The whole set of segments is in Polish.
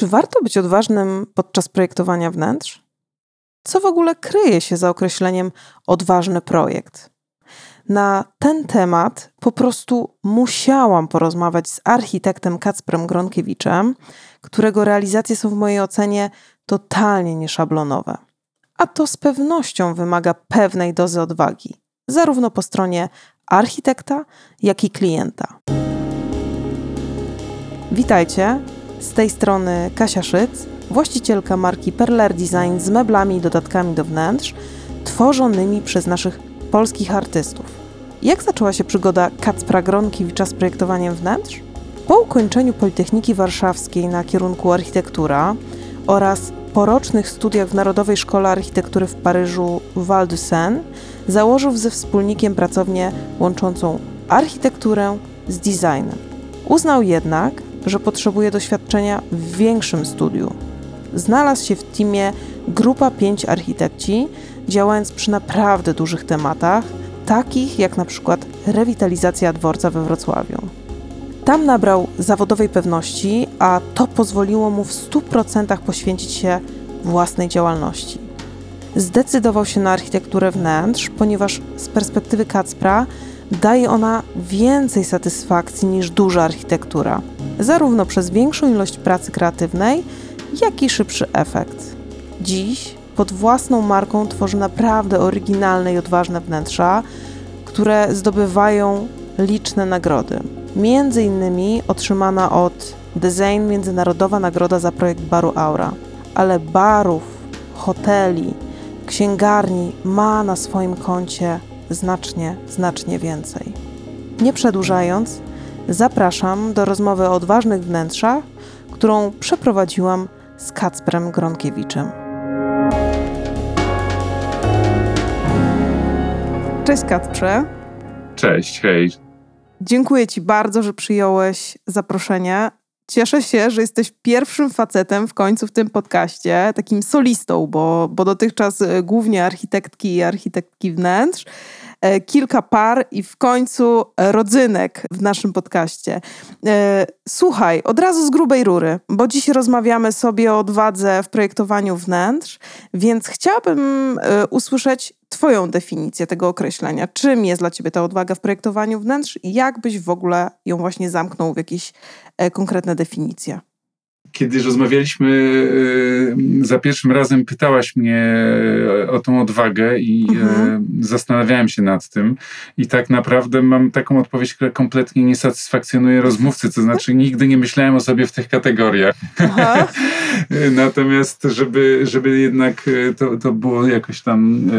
Czy warto być odważnym podczas projektowania wnętrz? Co w ogóle kryje się za określeniem odważny projekt? Na ten temat po prostu musiałam porozmawiać z architektem Kacprem Gronkiewiczem, którego realizacje są w mojej ocenie totalnie nieszablonowe. A to z pewnością wymaga pewnej dozy odwagi, zarówno po stronie architekta, jak i klienta. Witajcie, z tej strony Kasia Szyc, właścicielka marki Perler Design z meblami i dodatkami do wnętrz, tworzonymi przez naszych polskich artystów. Jak zaczęła się przygoda Kacpra Gronkiewicza z projektowaniem wnętrz? Po ukończeniu Politechniki Warszawskiej na kierunku architektura oraz porocznych studiach w Narodowej Szkole Architektury w Paryżu Val de Seine założył ze wspólnikiem pracownię łączącą architekturę z designem. Uznał jednak, że potrzebuje doświadczenia w większym studiu. Znalazł się w teamie grupa pięć architekci, działając przy naprawdę dużych tematach, takich jak na przykład rewitalizacja dworca we Wrocławiu. Tam nabrał zawodowej pewności, a to pozwoliło mu w 100% poświęcić się własnej działalności. Zdecydował się na architekturę wnętrz, ponieważ z perspektywy Kacpra daje ona więcej satysfakcji niż duża architektura, zarówno przez większą ilość pracy kreatywnej, jak i szybszy efekt. Dziś pod własną marką tworzy naprawdę oryginalne i odważne wnętrza, które zdobywają liczne nagrody. Między innymi otrzymana od Design Międzynarodowa Nagroda za projekt baru Aura. Ale barów, hoteli, księgarni ma na swoim koncie znacznie, znacznie więcej. Nie przedłużając, zapraszam do rozmowy o odważnych wnętrzach, którą przeprowadziłam z Kacprem Gronkiewiczem. Cześć Kacprze. Cześć, hej. Dziękuję Ci bardzo, że przyjąłeś zaproszenie. Cieszę się, że jesteś pierwszym facetem w końcu w tym podcaście, takim solistą, bo, bo dotychczas e, głównie architektki i architektki wnętrz. E, kilka par i w końcu rodzynek w naszym podcaście. E, słuchaj, od razu z grubej rury, bo dziś rozmawiamy sobie o odwadze w projektowaniu wnętrz, więc chciałabym usłyszeć Twoją definicję tego określenia. Czym jest dla Ciebie ta odwaga w projektowaniu wnętrz i jak byś w ogóle ją właśnie zamknął w jakieś e, konkretne definicje? Kiedy rozmawialiśmy e, za pierwszym razem, pytałaś mnie e, o tą odwagę i mhm. zastanawiałem się nad tym. I tak naprawdę mam taką odpowiedź, która kompletnie nie satysfakcjonuje rozmówcy. To znaczy, nigdy nie myślałem o sobie w tych kategoriach. Natomiast, żeby, żeby jednak to, to było jakoś tam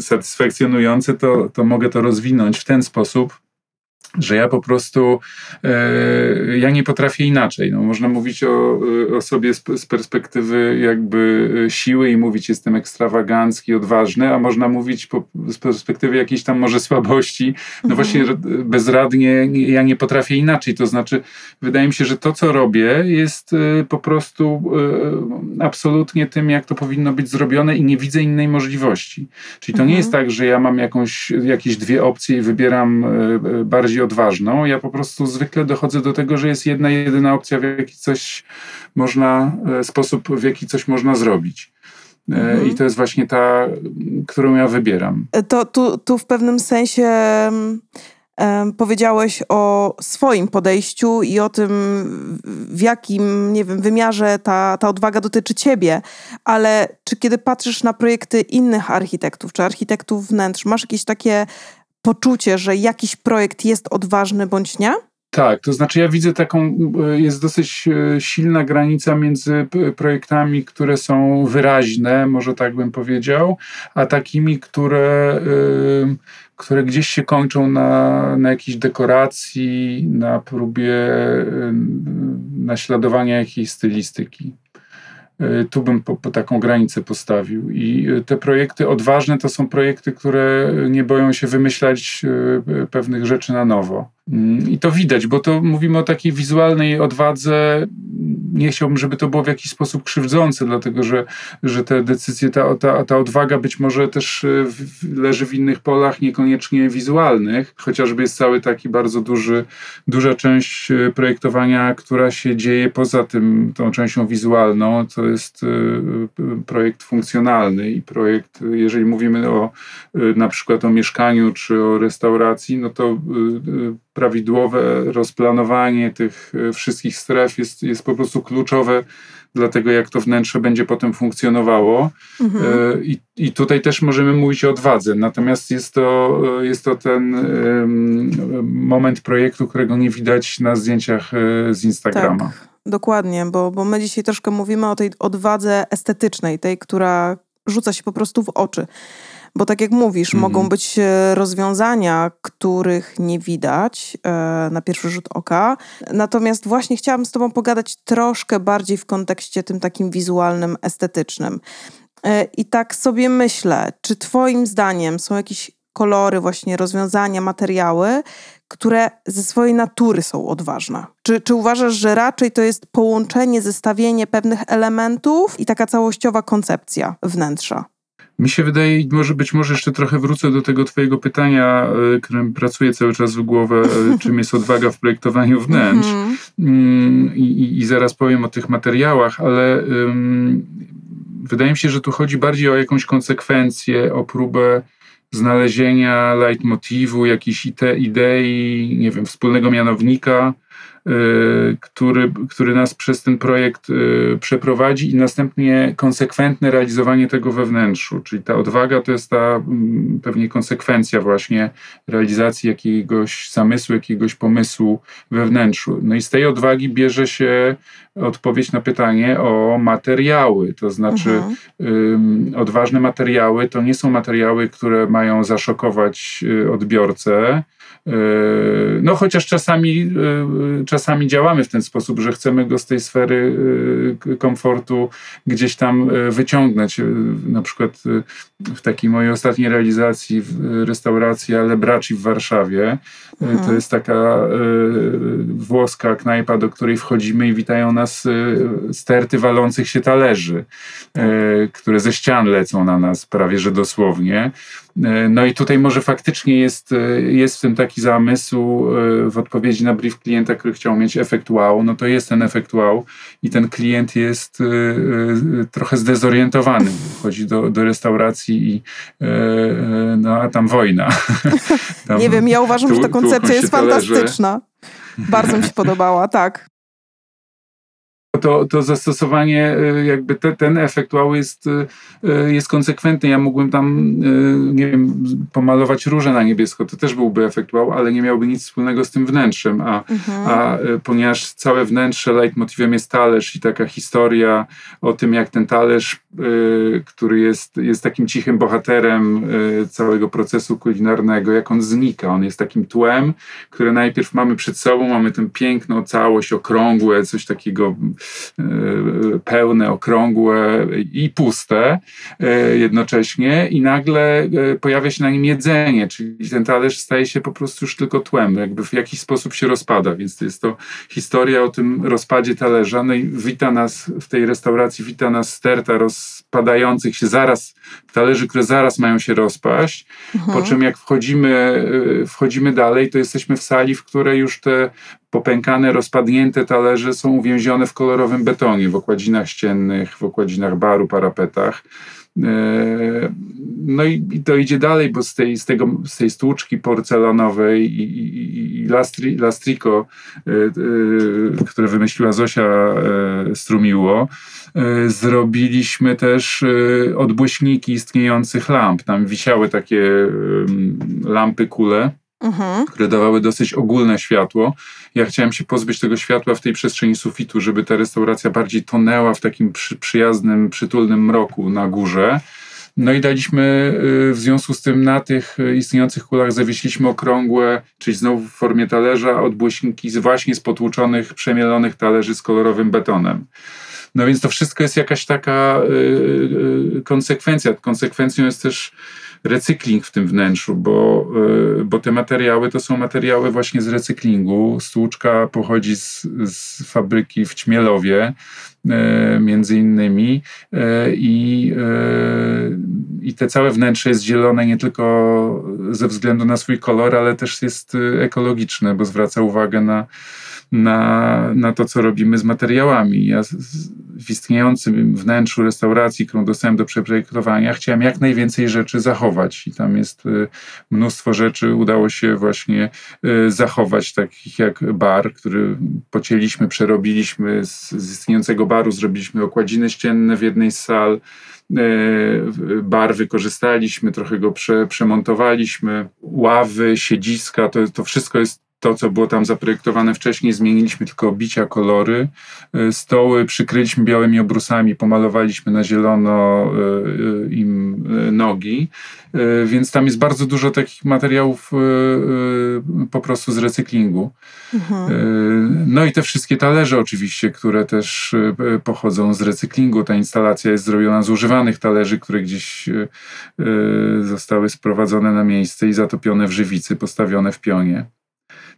satysfakcjonujące, to, to mogę to rozwinąć w ten sposób że ja po prostu e, ja nie potrafię inaczej. No, można mówić o, o sobie z, z, perspektywy jakby siły i mówić jestem ekstrawagancki, odważny, a można mówić po, z perspektywy jakiejś tam może słabości. No mhm. właśnie bezradnie ja nie potrafię inaczej. To znaczy wydaje mi się, że to co robię jest e, po prostu e, absolutnie tym, jak to powinno być zrobione i nie widzę innej możliwości. Czyli to mhm. nie jest tak, że ja mam jakąś, jakieś dwie opcje i wybieram e, bardziej odważną. Ja po prostu zwykle dochodzę do tego, że jest jedna, jedyna opcja, w jaki coś można, e, sposób, w jaki coś można zrobić. E, mhm. I to jest właśnie ta, którą ja wybieram. E, to tu, tu w pewnym sensie um, powiedziałeś o swoim podejściu i o tym, w jakim, nie wiem, wymiarze ta, ta odwaga dotyczy ciebie. Ale czy kiedy patrzysz na projekty innych architektów, czy architektów wnętrz, masz jakieś takie poczucie, że jakiś projekt jest odważny bądź nie? Tak, to znaczy ja widzę taką, e, jest dosyć e, silna granica między projektami, które są wyraźne, może tak bym powiedział, a takimi, które, e, które gdzieś się kończą na, na jakiejś dekoracji, na próbie naśladowania jakiejś stylistyki. Y, tu bym po, po, taką granicę postawił. I y, te projekty odważne to są projekty, które nie boją się wymyślać y, pewnych rzeczy na nowo. Mm, I to widać, bo to mówimy o takiej wizualnej odwadze nie chciałbym, żeby to było w jakiś sposób krzywdzące, dlatego że, że te decyzje, ta, ta, ta odwaga być może też e, leży w innych polach, niekoniecznie wizualnych, chociażby jest cały taki bardzo duży, duża część e, projektowania, która się dzieje poza tym, tą częścią wizualną, to jest projekt funkcjonalny i projekt, jeżeli mówimy o na przykład o mieszkaniu czy o restauracji, no to prawidłowe rozplanowanie tych e, wszystkich stref jest, jest po prostu kluczowe dla tego, jak to wnętrze będzie potem funkcjonowało. Mhm. E, I, I tutaj też możemy mówić o odwadze. Natomiast jest to, e, jest to ten moment projektu, którego nie widać na zdjęciach z Instagrama. Tak, dokładnie, bo, bo my dzisiaj troszkę mówimy o tej odwadze estetycznej, tej, która rzuca się po prostu w oczy. Bo tak jak mówisz, mhm. mogą być e, rozwiązania, których nie widać e, na pierwszy rzut oka. Natomiast właśnie chciałabym z Tobą pogadać troszkę bardziej w kontekście tym takim wizualnym, estetycznym. E, I tak sobie myślę, czy Twoim zdaniem są jakieś kolory, właśnie rozwiązania, materiały, które ze swojej natury są odważne? Czy, czy uważasz, że raczej to jest połączenie, zestawienie pewnych elementów i taka całościowa koncepcja wnętrza? Mi się wydaje, może być może jeszcze trochę wrócę do tego twojego pytania, e, którym pracuję cały czas w głowę, e, czym jest odwaga w projektowaniu wnętrz. Mhm. Mm, I, I, zaraz powiem o tych materiałach, ale um, wydaje mi się, że tu chodzi bardziej o jakąś konsekwencję, o próbę znalezienia leitmotivu, jakiejś idei, nie wiem, wspólnego mianownika, Y, który, który nas przez ten projekt y, przeprowadzi i następnie konsekwentne realizowanie tego we wnętrzu. Czyli ta odwaga to jest ta pewnie konsekwencja właśnie realizacji jakiegoś zamysłu, jakiegoś pomysłu we wnętrzu. No i z tej odwagi bierze się odpowiedź na pytanie o materiały. To znaczy, mhm. odważne materiały to nie są materiały, które mają zaszokować y, odbiorcę, no chociaż czasami, yy, czasami działamy w ten sposób, że chcemy go z tej sfery yy, komfortu gdzieś tam wyciągnąć. Na przykład w takiej mojej ostatniej realizacji w restauracji Alebraci w Warszawie. Mhm. To jest taka włoska knajpa, do której wchodzimy i witają nas sterty walących się talerzy, które ze ścian lecą na nas prawie że dosłownie. E, no i tutaj może faktycznie jest, e, jest w tym taki zamysł e, w odpowiedzi na brief klienta, który chciał mieć efekt wow, no to jest ten efekt wow i ten klient jest trochę zdezorientowany. Chodzi do, do restauracji i no a tam wojna. Tam Nie wiem, ja uważam, tu, że ta koncepcja jest fantastyczna. Bardzo mi się podobała, tak to, to zastosowanie, y, jakby te, ten efekt wow jest, y, y, jest konsekwentny. Ja mógłbym tam, nie wiem, pomalować róże na niebiesko, to też byłby efekt wow, ale nie miałby nic wspólnego z tym wnętrzem. A, mhm. a ponieważ całe wnętrze leitmotivem jest talerz i taka historia o tym, jak ten talerz, który jest, jest takim cichym bohaterem całego procesu kulinarnego, jak on znika. On jest takim tłem, które najpierw mamy przed sobą, mamy tę piękną całość, okrągłe, coś takiego pełne, okrągłe i puste e, jednocześnie i nagle e, pojawia się na nim jedzenie, czyli ten talerz staje się po prostu już tylko tłem, jakby w jakiś sposób się rozpada, więc to jest to historia o tym rozpadzie talerza, no i wita nas w tej restauracji, wita nas sterta rozpadających się zaraz, talerzy, które zaraz mają się rozpaść, mhm. po czym jak wchodzimy, wchodzimy dalej, to jesteśmy w sali, w której już te popękane, rozpadnięte talerze są uwięzione w kolorowym betonie, w okładzinach ściennych, w okładzinach baru, parapetach. E, no i, to idzie dalej, bo z tej, z tego, z tej stłuczki porcelanowej i, i, i lastri, lastriko, e, e, które wymyśliła Zosia Strumiło, zrobiliśmy też odbłyśniki istniejących lamp. Tam wisiały takie lampy kule mhm. które dawały dosyć ogólne światło. Ja chciałem się pozbyć tego światła w tej przestrzeni sufitu, żeby ta restauracja bardziej tonęła w takim przy, przyjaznym, przytulnym mroku na górze. No i daliśmy y, w związku z tym na tych istniejących kulach zawieśliśmy okrągłe, czyli znowu w formie talerza, odbłyśniki z właśnie z potłuczonych, przemielonych talerzy z kolorowym betonem. No więc to wszystko jest jakaś taka y, y, konsekwencja. Konsekwencją jest też recykling w tym wnętrzu, bo, bo te materiały to są materiały właśnie z recyklingu. Stłuczka pochodzi z, z fabryki w Ćmielowie, między innymi i, i te całe wnętrze jest zielone nie tylko ze względu na swój kolor, ale też jest ekologiczne, bo zwraca uwagę na na, na to, co robimy z materiałami. Ja w istniejącym wnętrzu restauracji, którą dostałem do przeprojektowania, chciałem jak najwięcej rzeczy zachować. I tam jest y, mnóstwo rzeczy, udało się właśnie y, zachować, takich jak bar, który pocięliśmy, przerobiliśmy z, z istniejącego baru, zrobiliśmy okładziny ścienne w jednej z sal, y, bar wykorzystaliśmy, trochę go prze, przemontowaliśmy, ławy, siedziska, to, to wszystko jest to, co było tam zaprojektowane wcześniej, zmieniliśmy tylko obicia, kolory. E, stoły przykryliśmy białymi obrusami, pomalowaliśmy na zielono e, e, im nogi, więc tam jest bardzo dużo takich materiałów po prostu z recyklingu. Mhm. No i te wszystkie talerze oczywiście, które też pochodzą z recyklingu. Ta instalacja jest zrobiona z używanych talerzy, które gdzieś zostały sprowadzone na miejsce i zatopione w żywicy, postawione w pionie.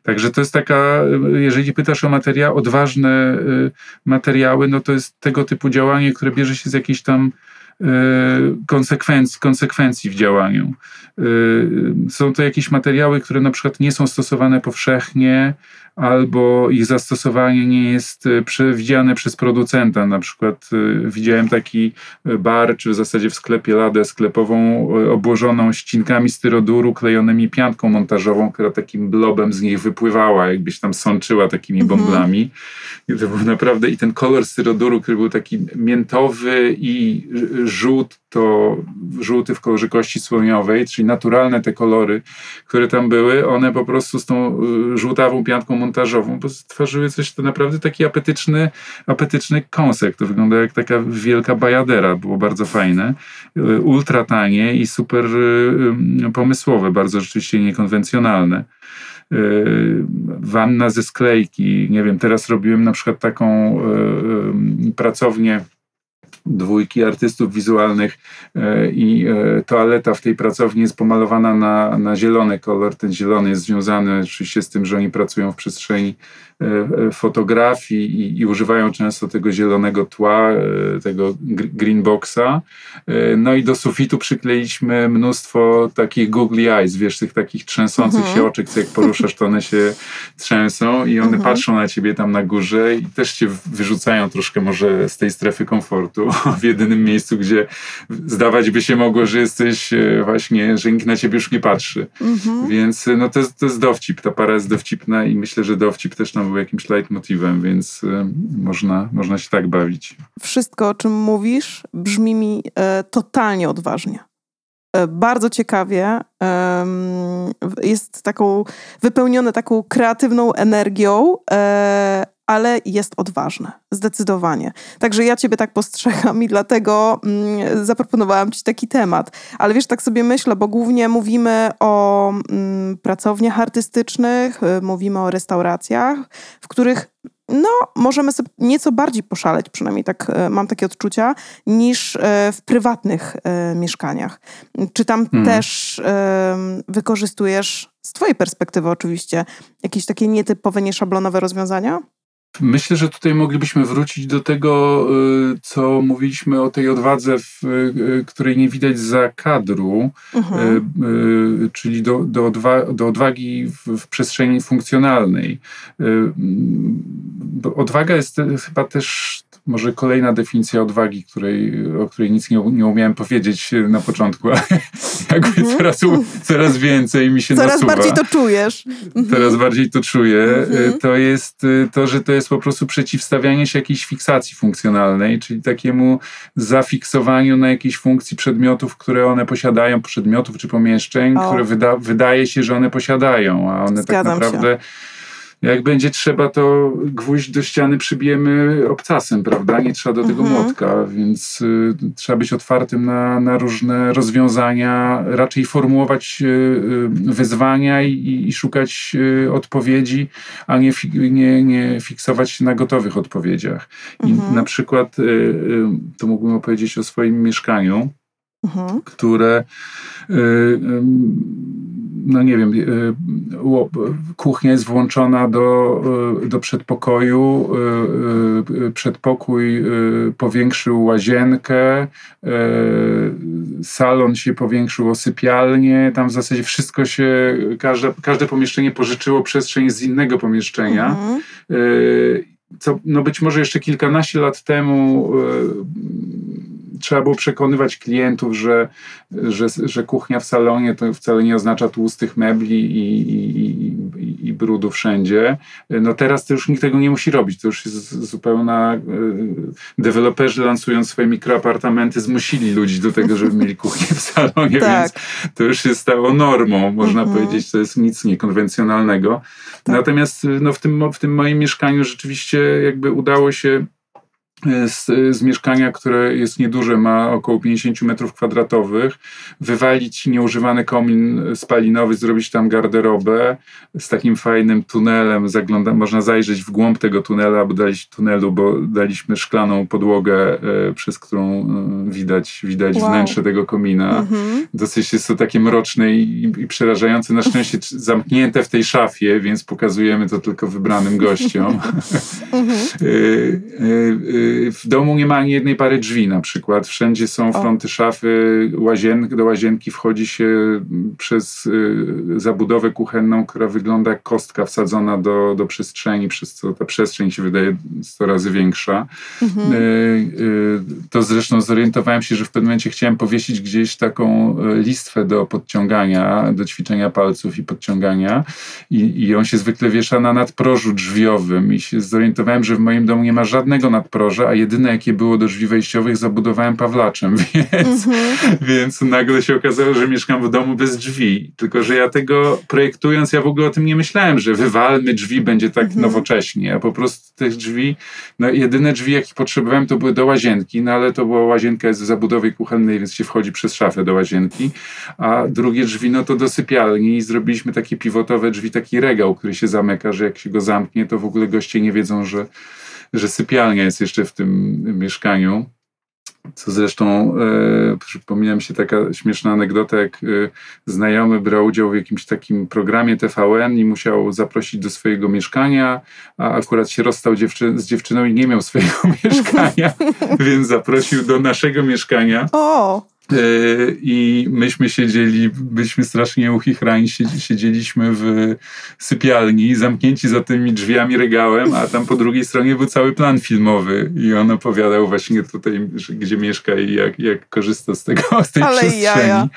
Także to jest taka, jeżeli pytasz o materiał, odważne y, materiały, no to jest tego typu działanie, które bierze się z jakiejś tam y, konsekwencji, w działaniu. Y, są to jakieś materiały, które na przykład nie są stosowane powszechnie, albo ich zastosowanie nie jest e, przewidziane przez producenta. Na przykład e, widziałem taki e, bar, czy w zasadzie w sklepie ladę sklepową obłożoną ścinkami styroduru klejonymi pianką montażową, która takim blobem z nich wypływała, jakbyś tam sączyła takimi mhm. bąblami. I to był naprawdę, i ten kolor styroduru, który był taki miętowy i żółty, to żółty w kolorze kości słoniowej, czyli naturalne te kolory, które tam były, one po prostu z tą żółtawą pianką montażową bo stworzyły coś to naprawdę taki apetyczny, apetyczny kąsek. To wygląda jak taka wielka bajadera, było bardzo fajne. Y, ultra tanie i super y, y, pomysłowe, bardzo rzeczywiście niekonwencjonalne wanna ze sklejki. Nie wiem, teraz robiłem na przykład taką pracownię dwójki artystów wizualnych e, i e, toaleta w tej pracowni jest pomalowana na, na zielony kolor. Ten zielony jest związany oczywiście z tym, że oni pracują w przestrzeni fotografii i, i, używają często tego zielonego tła, e, tego green boxa. E, no i do sufitu przykleiliśmy mnóstwo takich googly eyes, wiesz, tych takich trzęsących mhm. się oczek, co jak poruszasz, to one się trzęsą i one mhm. patrzą na ciebie tam na górze i też cię wyrzucają troszkę może z tej strefy komfortu w jedynym miejscu, gdzie zdawać by się mogło, że jesteś właśnie, że nikt na ciebie już nie patrzy. Mhm. Więc no to jest, to jest dowcip, ta para jest dowcipna i myślę, że dowcip też nam był jakimś leitmotivem, więc y, można, można się tak bawić. Wszystko, o czym mówisz, brzmi mi e, totalnie odważnie. E, bardzo ciekawie. jest taką, wypełnione taką kreatywną energią, e, ale jest odważne, zdecydowanie. Także ja ciebie tak postrzegam i dlatego mm, zaproponowałam ci taki temat. Ale wiesz, tak sobie myślę, bo głównie mówimy o mm, pracowniach artystycznych, y, mówimy o restauracjach, w których no, możemy sobie nieco bardziej poszaleć, przynajmniej tak y, mam takie odczucia, niż y, w prywatnych mieszkaniach. Czy tam hmm. też wykorzystujesz, z twojej perspektywy oczywiście, jakieś takie nietypowe, nieszablonowe rozwiązania? Myślę, że tutaj moglibyśmy wrócić do tego, y, co mówiliśmy o tej odwadze, w, y, której nie widać za kadru, mhm. Y, czyli do, do, odwa do odwagi w, w, przestrzeni funkcjonalnej. Odwaga jest chyba też może kolejna definicja odwagi, której, o której nic nie, nie umiałem powiedzieć na początku, ale jakby mhm. coraz, coraz więcej mi się coraz nasuwa. Coraz bardziej to czujesz. Mhm. Coraz bardziej to czuję. Mhm. To jest to, że to jest po prostu przeciwstawianie się jakiejś fiksacji funkcjonalnej, czyli takiemu zafiksowaniu na jakiejś funkcji przedmiotów, które one posiadają, przedmiotów czy pomieszczeń, o. które wyda, wydaje się, że one posiadają, a one tak Zgadzam tak naprawdę... Się jak będzie trzeba, to gwóźdź do ściany przybijemy obcasem, prawda? Nie trzeba do tego mhm. młotka, więc y, trzeba być otwartym na, na różne rozwiązania, raczej formułować y, y, wyzwania i, i szukać y, odpowiedzi, a nie, fi, nie, nie fiksować się na gotowych odpowiedziach. I mhm. na przykład, y, y, to mógłbym opowiedzieć o swoim mieszkaniu Mhm. które y, no nie wiem, y, kuchnia jest włączona do, y, do przedpokoju, przedpokój powiększył łazienkę, salon się powiększył o sypialnię, tam w zasadzie wszystko się, każde, każde pomieszczenie pożyczyło przestrzeń z innego pomieszczenia. Mhm. Co, no być może jeszcze kilkanaście lat temu trzeba było przekonywać klientów, że, że, że kuchnia w salonie to wcale nie oznacza tłustych mebli i, i, i, i brudu wszędzie. No teraz to już nikt tego nie musi robić. To już jest zupełna... E, deweloperzy lansując swoje mikroapartamenty zmusili ludzi do tego, żeby mieli kuchnię w salonie, tak. więc to już się stało normą, można mhm. powiedzieć. To jest nic niekonwencjonalnego. Tak. Natomiast no, w, tym, w tym moim mieszkaniu rzeczywiście jakby udało się z, z, mieszkania, które jest nieduże, ma około 50 metrów kwadratowych, wywalić nieużywany komin spalinowy, zrobić tam garderobę z takim fajnym tunelem, zagląda, można zajrzeć w głąb tego tunelu, albo daliśmy tunelu, bo daliśmy szklaną podłogę, e, przez którą e, widać, widać wow. wnętrze tego komina. Mhm. Dosyć jest to takie mroczne i, i przerażające, na szczęście zamknięte w tej szafie, więc pokazujemy to tylko wybranym gościom. Mhm. e, w domu nie ma ani jednej pary drzwi na przykład. Wszędzie są fronty szafy, łazien, do łazienki wchodzi się przez y, zabudowę kuchenną, która wygląda jak kostka wsadzona do, do przestrzeni, przez co ta przestrzeń się wydaje 100 razy większa. Mhm. Y, y, to zresztą zorientowałem się, że w pewnym momencie chciałem powiesić gdzieś taką listwę do podciągania, do ćwiczenia palców i podciągania i, i on się zwykle wiesza na nadprożu drzwiowym i się zorientowałem, że w moim domu nie ma żadnego nadproża a jedyne jakie było do drzwi wejściowych zabudowałem pawlaczem, więc, mm-hmm. więc nagle się okazało, że mieszkam w domu bez drzwi. Tylko, że ja tego projektując, ja w ogóle o tym nie myślałem, że wywalmy drzwi, będzie tak mm-hmm. nowocześnie. A po prostu tych drzwi, no jedyne drzwi, jakich potrzebowałem, to były do łazienki, no ale to była łazienka jest w zabudowie kuchennej, więc się wchodzi przez szafę do łazienki. A drugie drzwi, no to do sypialni i zrobiliśmy takie pivotowe drzwi, taki regał, który się zamyka, że jak się go zamknie, to w ogóle goście nie wiedzą, że że sypialnia jest jeszcze w tym mieszkaniu. Co zresztą e, przypomina mi się taka śmieszna anegdota, jak e, znajomy brał udział w jakimś takim programie TVN i musiał zaprosić do swojego mieszkania, a akurat się rozstał dziewczy z dziewczyną i nie miał swojego mieszkania, więc zaprosił do naszego mieszkania. O! E, I myśmy siedzieli, byliśmy strasznie uchichrani, siedzieliśmy w sypialni, zamknięci za tymi drzwiami, regałem, a tam po drugiej stronie był cały plan filmowy i on opowiadał właśnie tutaj, gdzie mieszka i jak, jak korzysta z tego, z tej Ale przestrzeni. Jaja.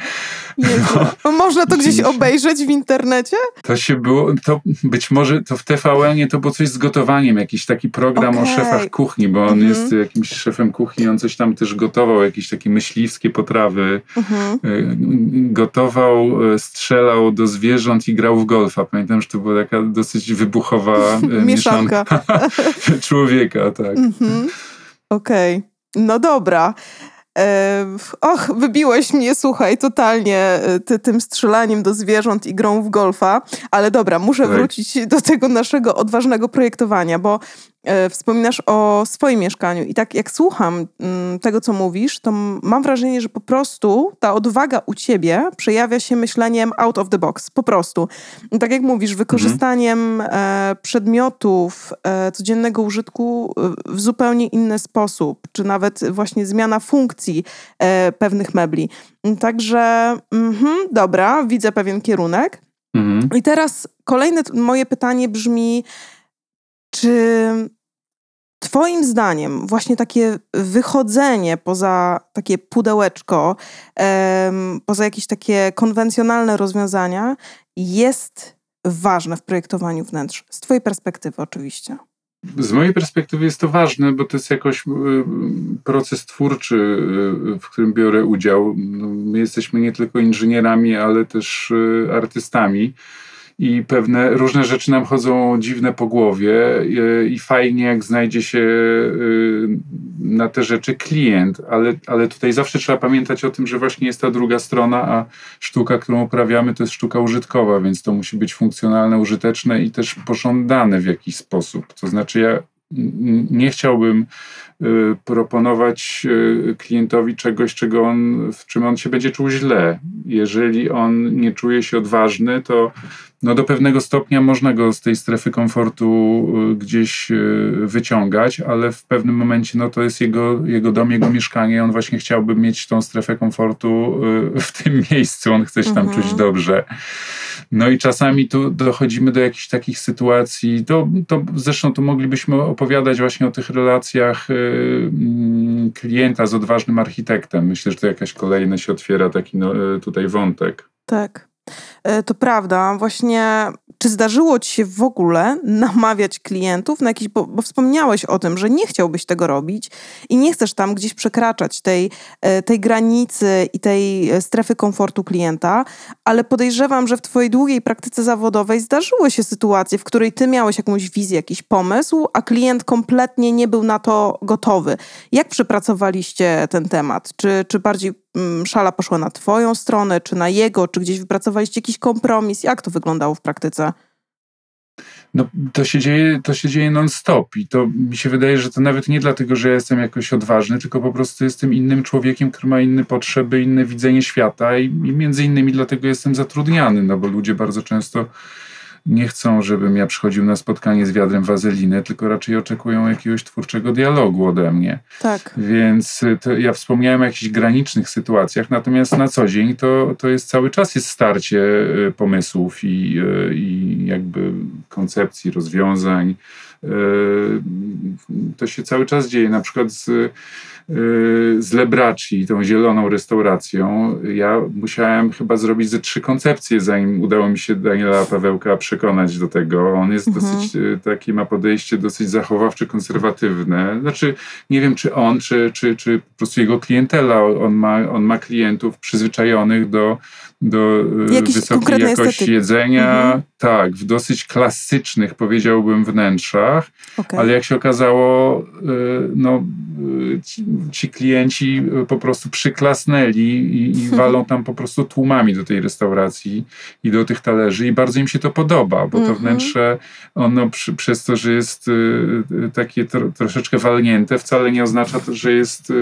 No. Można to gdzieś obejrzeć w internecie? To się było, to być może to w TVN to było coś z gotowaniem, jakiś taki program okay. o szefach kuchni, bo on mhm. jest jakimś szefem kuchni, on coś tam też gotował, jakieś takie myśliwskie potrawy. Mhm. Y, gotował, y, strzelał do zwierząt i grał w golfa. Pamiętam, że to była taka dosyć wybuchowa y, mieszanka, człowieka, tak. Mhm. Okej. Okay. No dobra. Och, wybiłeś mnie, słuchaj, totalnie e, ty, tym strzelaniem do zwierząt i grą w golfa, ale dobra, muszę tak. wrócić do tego naszego odważnego projektowania, bo E, wspominasz o swoim mieszkaniu i tak jak słucham mm, tego, co mówisz, to mam wrażenie, że po prostu ta odwaga u ciebie przejawia się myśleniem out of the box, po prostu. Tak jak mówisz, wykorzystaniem mhm. przedmiotów e, codziennego użytku w zupełnie inny sposób, czy nawet właśnie zmiana funkcji pewnych mebli. Także, mhm, dobra, widzę pewien kierunek. Mhm. I teraz kolejne moje pytanie brzmi, czy Twoim zdaniem, właśnie takie wychodzenie poza takie pudełeczko, poza jakieś takie konwencjonalne rozwiązania, jest ważne w projektowaniu wnętrz? Z Twojej perspektywy, oczywiście. Z mojej perspektywy jest to ważne, bo to jest jakoś y, proces twórczy, y, w którym biorę udział. No, my jesteśmy nie tylko inżynierami, ale też y, artystami i pewne różne rzeczy nam chodzą dziwne po głowie i fajnie jak znajdzie się y, na te rzeczy klient, ale, ale tutaj zawsze trzeba pamiętać o tym, że właśnie jest ta druga strona, a sztuka, którą uprawiamy to jest sztuka użytkowa, więc to musi być funkcjonalne, użyteczne i też pożądane w jakiś sposób. To znaczy ja nie chciałbym proponować klientowi czegoś, czego on, w czym on się będzie czuł źle. Jeżeli on nie czuje się odważny, to no do pewnego stopnia można go z tej strefy komfortu gdzieś wyciągać, ale w pewnym momencie no to jest jego, jego dom, jego mieszkanie. On właśnie chciałby mieć tą strefę komfortu w tym miejscu. On chce się tam mhm. czuć dobrze. No i czasami tu dochodzimy do jakichś takich sytuacji, to, to zresztą tu moglibyśmy opowiadać właśnie o tych relacjach y, mm, klienta z odważnym architektem. Myślę, że to jakaś kolejna się otwiera taki no, y, tutaj wątek. Tak. E, to prawda. Właśnie czy zdarzyło ci się w ogóle namawiać klientów na jakiś, bo, bo, wspomniałeś o tym, że nie chciałbyś tego robić i nie chcesz tam gdzieś przekraczać tej, e, tej granicy i tej e, strefy komfortu klienta, ale podejrzewam, że w twojej długiej praktyce zawodowej zdarzyły się sytuacje, w której ty miałeś jakąś wizję, jakiś pomysł, a klient kompletnie nie był na to gotowy. Jak przepracowaliście ten temat? Czy, czy bardziej szala poszła na twoją stronę, czy na jego, czy gdzieś wypracowaliście jakiś kompromis? Jak to wyglądało w praktyce? no, to się dzieje, to się dzieje non-stop i to mi się wydaje, że to nawet nie dlatego, że ja jestem jakoś odważny, tylko po prostu jestem innym człowiekiem, który ma inne potrzeby, inne widzenie świata i, i między innymi dlatego jestem zatrudniany, no bo ludzie bardzo często nie chcą, żebym ja przychodził na spotkanie z wiadrem wazeliny, tylko raczej oczekują jakiegoś twórczego dialogu ode mnie. Tak. Więc y, ja wspomniałem o jakichś granicznych sytuacjach, natomiast na co dzień to, to jest cały czas jest starcie y, pomysłów i, y, i jakby koncepcji, rozwiązań. To się cały czas dzieje. Na przykład z z Lebraci, tą zieloną restauracją, ja musiałem chyba zrobić ze trzy koncepcje, zanim udało mi się Daniela Pawełka przekonać do tego. On jest mhm. dosyć e, taki, ma podejście dosyć zachowawcze, konserwatywne. Znaczy, nie wiem, czy on, czy, czy, czy po prostu jego klientela, on ma, on ma klientów przyzwyczajonych do do e, Jakiś wysokiej jakości estetyki. jedzenia, mhm. tak, w dosyć klasycznych, powiedziałbym, wnętrzach, okay. ale jak się okazało, e, no, e, ci, ci klienci po prostu przyklasnęli i, i walą tam po prostu tłumami do tej restauracji i do tych talerzy i bardzo im się to podoba, bo to mhm. wnętrze, ono przy, przez to, że jest takie tro, troszeczkę walnięte, wcale nie oznacza, to, że jest,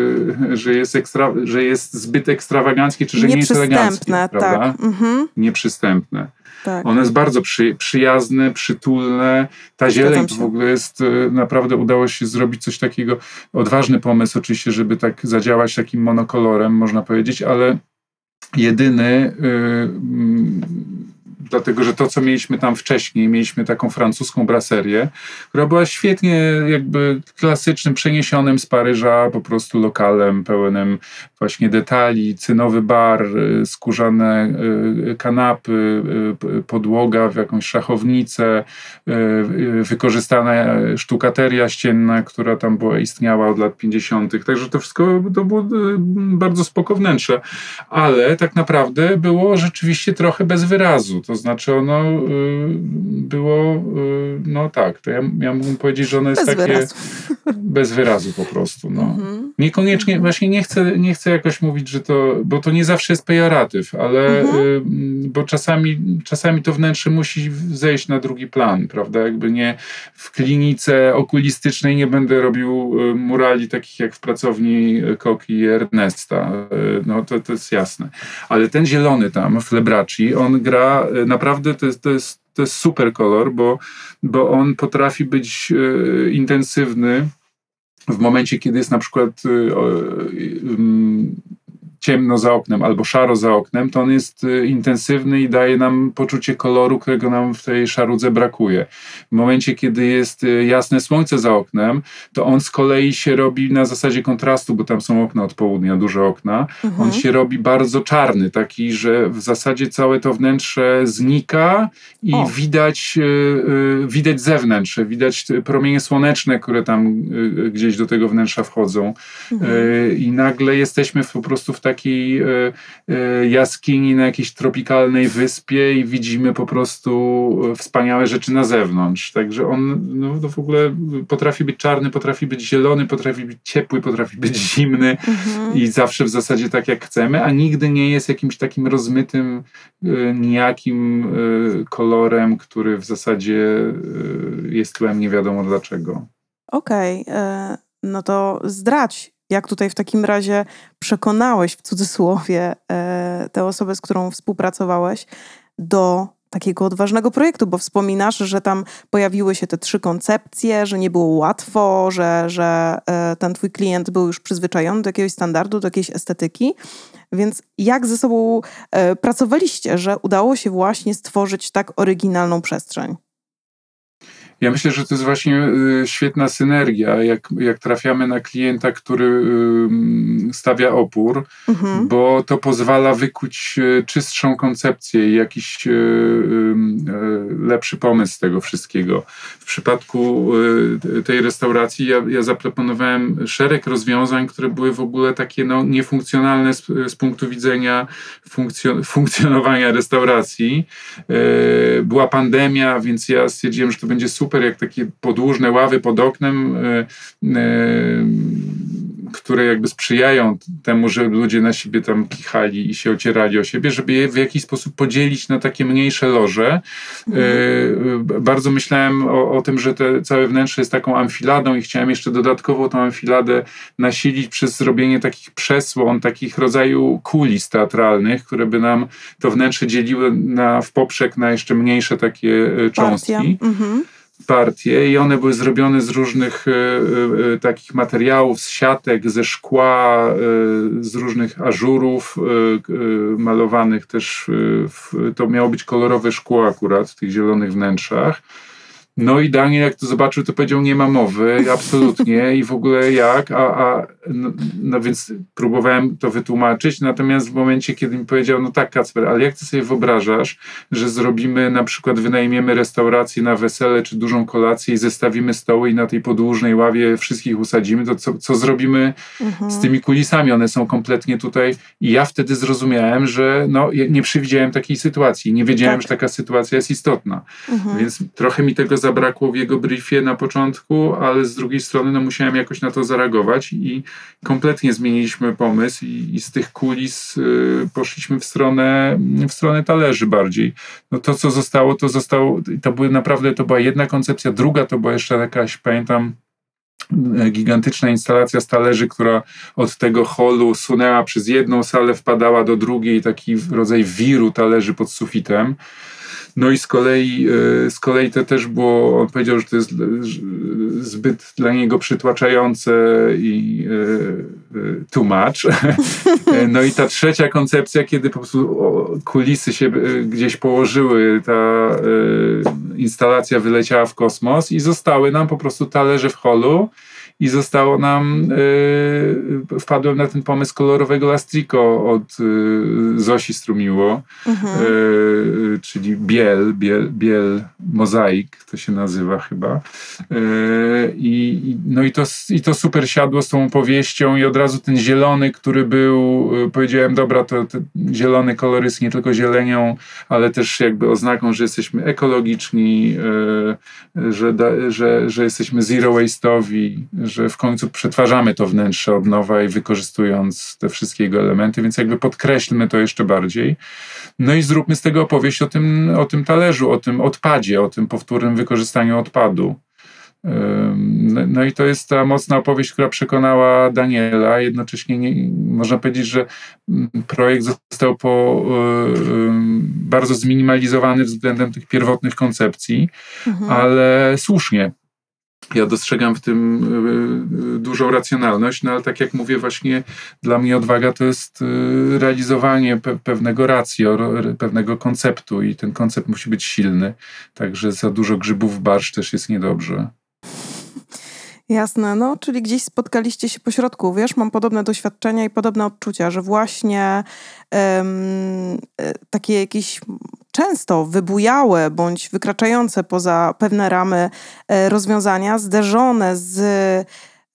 że jest, ekstra, że jest zbyt ekstrawaganckie, czy że nie jest eleganckie. Tak tak. Mhm. nieprzystępne. Tak. Ono jest bardzo przy, przyjazne, przytulne. Ta zieleń w ogóle jest, e, naprawdę udało się zrobić coś takiego, odważny pomysł oczywiście, żeby tak zadziałać takim monokolorem, można powiedzieć, ale jedyny yy, dlatego że to, co mieliśmy tam wcześniej, mieliśmy taką francuską braserię, która była świetnie jakby klasycznym, przeniesionym z Paryża po prostu lokalem pełnym właśnie detali, cynowy bar, y, skórzane y, kanapy, y, podłoga w jakąś szachownicę, wykorzystana sztukateria ścienna, która tam była, istniała od lat 50. Także to wszystko to było bardzo spoko wnętrze, ale tak naprawdę było rzeczywiście trochę bez wyrazu, to znaczy ono było, no tak, to ja, ja mógłbym powiedzieć, że ono jest bez takie wyrazu. bez wyrazu po prostu. No. Mhm. Niekoniecznie, mhm. właśnie nie chcę, nie chcę jakoś mówić, że to, bo to nie zawsze jest pejoratyw, ale mhm. y, bo czasami, czasami to wnętrze musi zejść na drugi plan, prawda? Jakby nie w klinice okulistycznej nie będę robił y, murali takich jak w pracowni Koki i Ernesta. Y, no to, to jest jasne. Ale ten zielony tam w Lebraci, on gra y, naprawdę, to jest, to jest, to jest super kolor, bo, bo on potrafi być y, intensywny w momencie, kiedy jest na przykład y, ciemno za oknem albo szaro za oknem, to on jest y, intensywny i daje nam poczucie koloru, którego nam w tej szarudze brakuje. W momencie, kiedy jest y, jasne słońce za oknem, to on z kolei się robi na zasadzie kontrastu, bo tam są okna od południa, duże okna. Mhm. On się robi bardzo czarny, taki, że w zasadzie całe to wnętrze znika i o. widać, y, widać zewnętrzne, widać promienie słoneczne, które tam gdzieś do tego wnętrza wchodzą. Mhm. I nagle jesteśmy po prostu w takim takiej e, e, jaskini na jakiejś tropikalnej wyspie i widzimy po prostu wspaniałe rzeczy na zewnątrz. Także on no, no w ogóle potrafi być czarny, potrafi być zielony, potrafi być ciepły, potrafi być zimny mhm. i zawsze w zasadzie tak jak chcemy, a nigdy nie jest jakimś takim rozmytym, e, nijakim kolorem, który w zasadzie jest tłem nie wiadomo dlaczego. Okej. Okay. no to zdradź, jak tutaj w takim razie przekonałeś w cudzysłowie e, tę osobę, z którą współpracowałeś, do takiego odważnego projektu, bo wspominasz, że tam pojawiły się te trzy koncepcje, że nie było łatwo, że, że e, ten twój klient był już przyzwyczajony do jakiegoś standardu, do jakiejś estetyki. Więc jak ze sobą e, pracowaliście, że udało się właśnie stworzyć tak oryginalną przestrzeń? Ja myślę, że to jest właśnie y, świetna synergia, jak, jak trafiamy na klienta, który stawia opór, mhm. bo to pozwala wykuć y, czystszą koncepcję i jakiś y, lepszy pomysł z tego wszystkiego. W przypadku tej restauracji ja, ja zaproponowałem szereg rozwiązań, które były w ogóle takie no, niefunkcjonalne z, z punktu widzenia funkcjon funkcjonowania restauracji. Była pandemia, więc ja stwierdziłem, że to będzie super super, jak takie podłużne ławy pod oknem, e, e, które jakby sprzyjają temu, że ludzie na siebie tam kichali i się ocierali o siebie, żeby je w jakiś sposób podzielić na takie mniejsze loże. Mhm. Bardzo myślałem o, o, tym, że te całe wnętrze jest taką amfiladą i chciałem jeszcze dodatkowo tą amfiladę nasilić przez zrobienie takich przesłon, takich rodzaju kulis teatralnych, które by nam to wnętrze dzieliły na, w poprzek na jeszcze mniejsze takie cząstki. Mhm partie i one były zrobione z różnych e, e, takich materiałów, z siatek, ze szkła, e, z różnych ażurów malowanych też. W, to miało być kolorowe szkło akurat w tych zielonych wnętrzach. No i Daniel, jak to zobaczył, to powiedział, nie ma mowy, absolutnie i w ogóle jak, a, a no, no, więc próbowałem to wytłumaczyć, natomiast w momencie, kiedy mi powiedział, no tak Kacper, ale jak ty sobie wyobrażasz, że zrobimy na przykład, wynajmiemy restaurację na wesele czy dużą kolację i zestawimy stoły i na tej podłużnej ławie wszystkich usadzimy, to co, co zrobimy mhm. z tymi kulisami? One są kompletnie tutaj i ja wtedy zrozumiałem, że no, nie przewidziałem takiej sytuacji, nie wiedziałem, tak. że taka sytuacja jest istotna, mhm. więc trochę mi tego zabrakło w jego briefie na początku, ale z drugiej strony no, musiałem jakoś na to zareagować i kompletnie zmieniliśmy pomysł i, i z tych kulis y, poszliśmy w stronę, w stronę talerzy bardziej. No to, co zostało, to zostało, to były naprawdę, to była jedna koncepcja, druga to była jeszcze jakaś, pamiętam, gigantyczna instalacja stalerzy, która od tego holu sunęła przez jedną salę, wpadała do drugiej, taki rodzaj wiru talerzy pod sufitem. No i z kolei, e, z kolei to też było, on powiedział, że to jest zbyt dla niego przytłaczające i e, e, too much. No i ta trzecia koncepcja, kiedy po prostu kulisy się gdzieś położyły, ta instalacja wyleciała w kosmos i zostały nam po prostu talerze w holu i zostało nam, y, wpadłem na ten pomysł kolorowego lastriko od y, Zosi Strumiło, mhm. y, czyli biel, biel, biel mozaik, to się nazywa chyba. I, no i to, i to super siadło z tą opowieścią i od razu ten zielony, który był, powiedziałem, dobra, to zielony kolor jest nie tylko zielenią, ale też jakby oznaką, że jesteśmy ekologiczni, że, da, że, że jesteśmy zero waste'owi, że w końcu przetwarzamy to wnętrze od nowa i wykorzystując te wszystkie jego elementy, więc jakby podkreślmy to jeszcze bardziej. No i zróbmy z tego opowieść o tym, o tym talerzu, o tym odpadzie, o tym powtórnym wykorzystaniu odpadu. No, no i to jest ta mocna opowieść, która przekonała Daniela. Jednocześnie nie, można powiedzieć, że mm, projekt został po, bardzo zminimalizowany względem tych pierwotnych koncepcji, mhm. ale słusznie, ja dostrzegam w tym y, y, dużą racjonalność, no ale tak jak mówię, właśnie dla mnie odwaga to jest y, realizowanie pewnego racjo, pewnego konceptu i ten koncept musi być silny. Także za dużo grzybów w barsz też jest niedobrze. Jasne, no, czyli gdzieś spotkaliście się po środku. Wiesz, mam podobne doświadczenia i podobne odczucia, że właśnie um, takie jakieś często wybujałe bądź wykraczające poza pewne ramy e, rozwiązania, zderzone z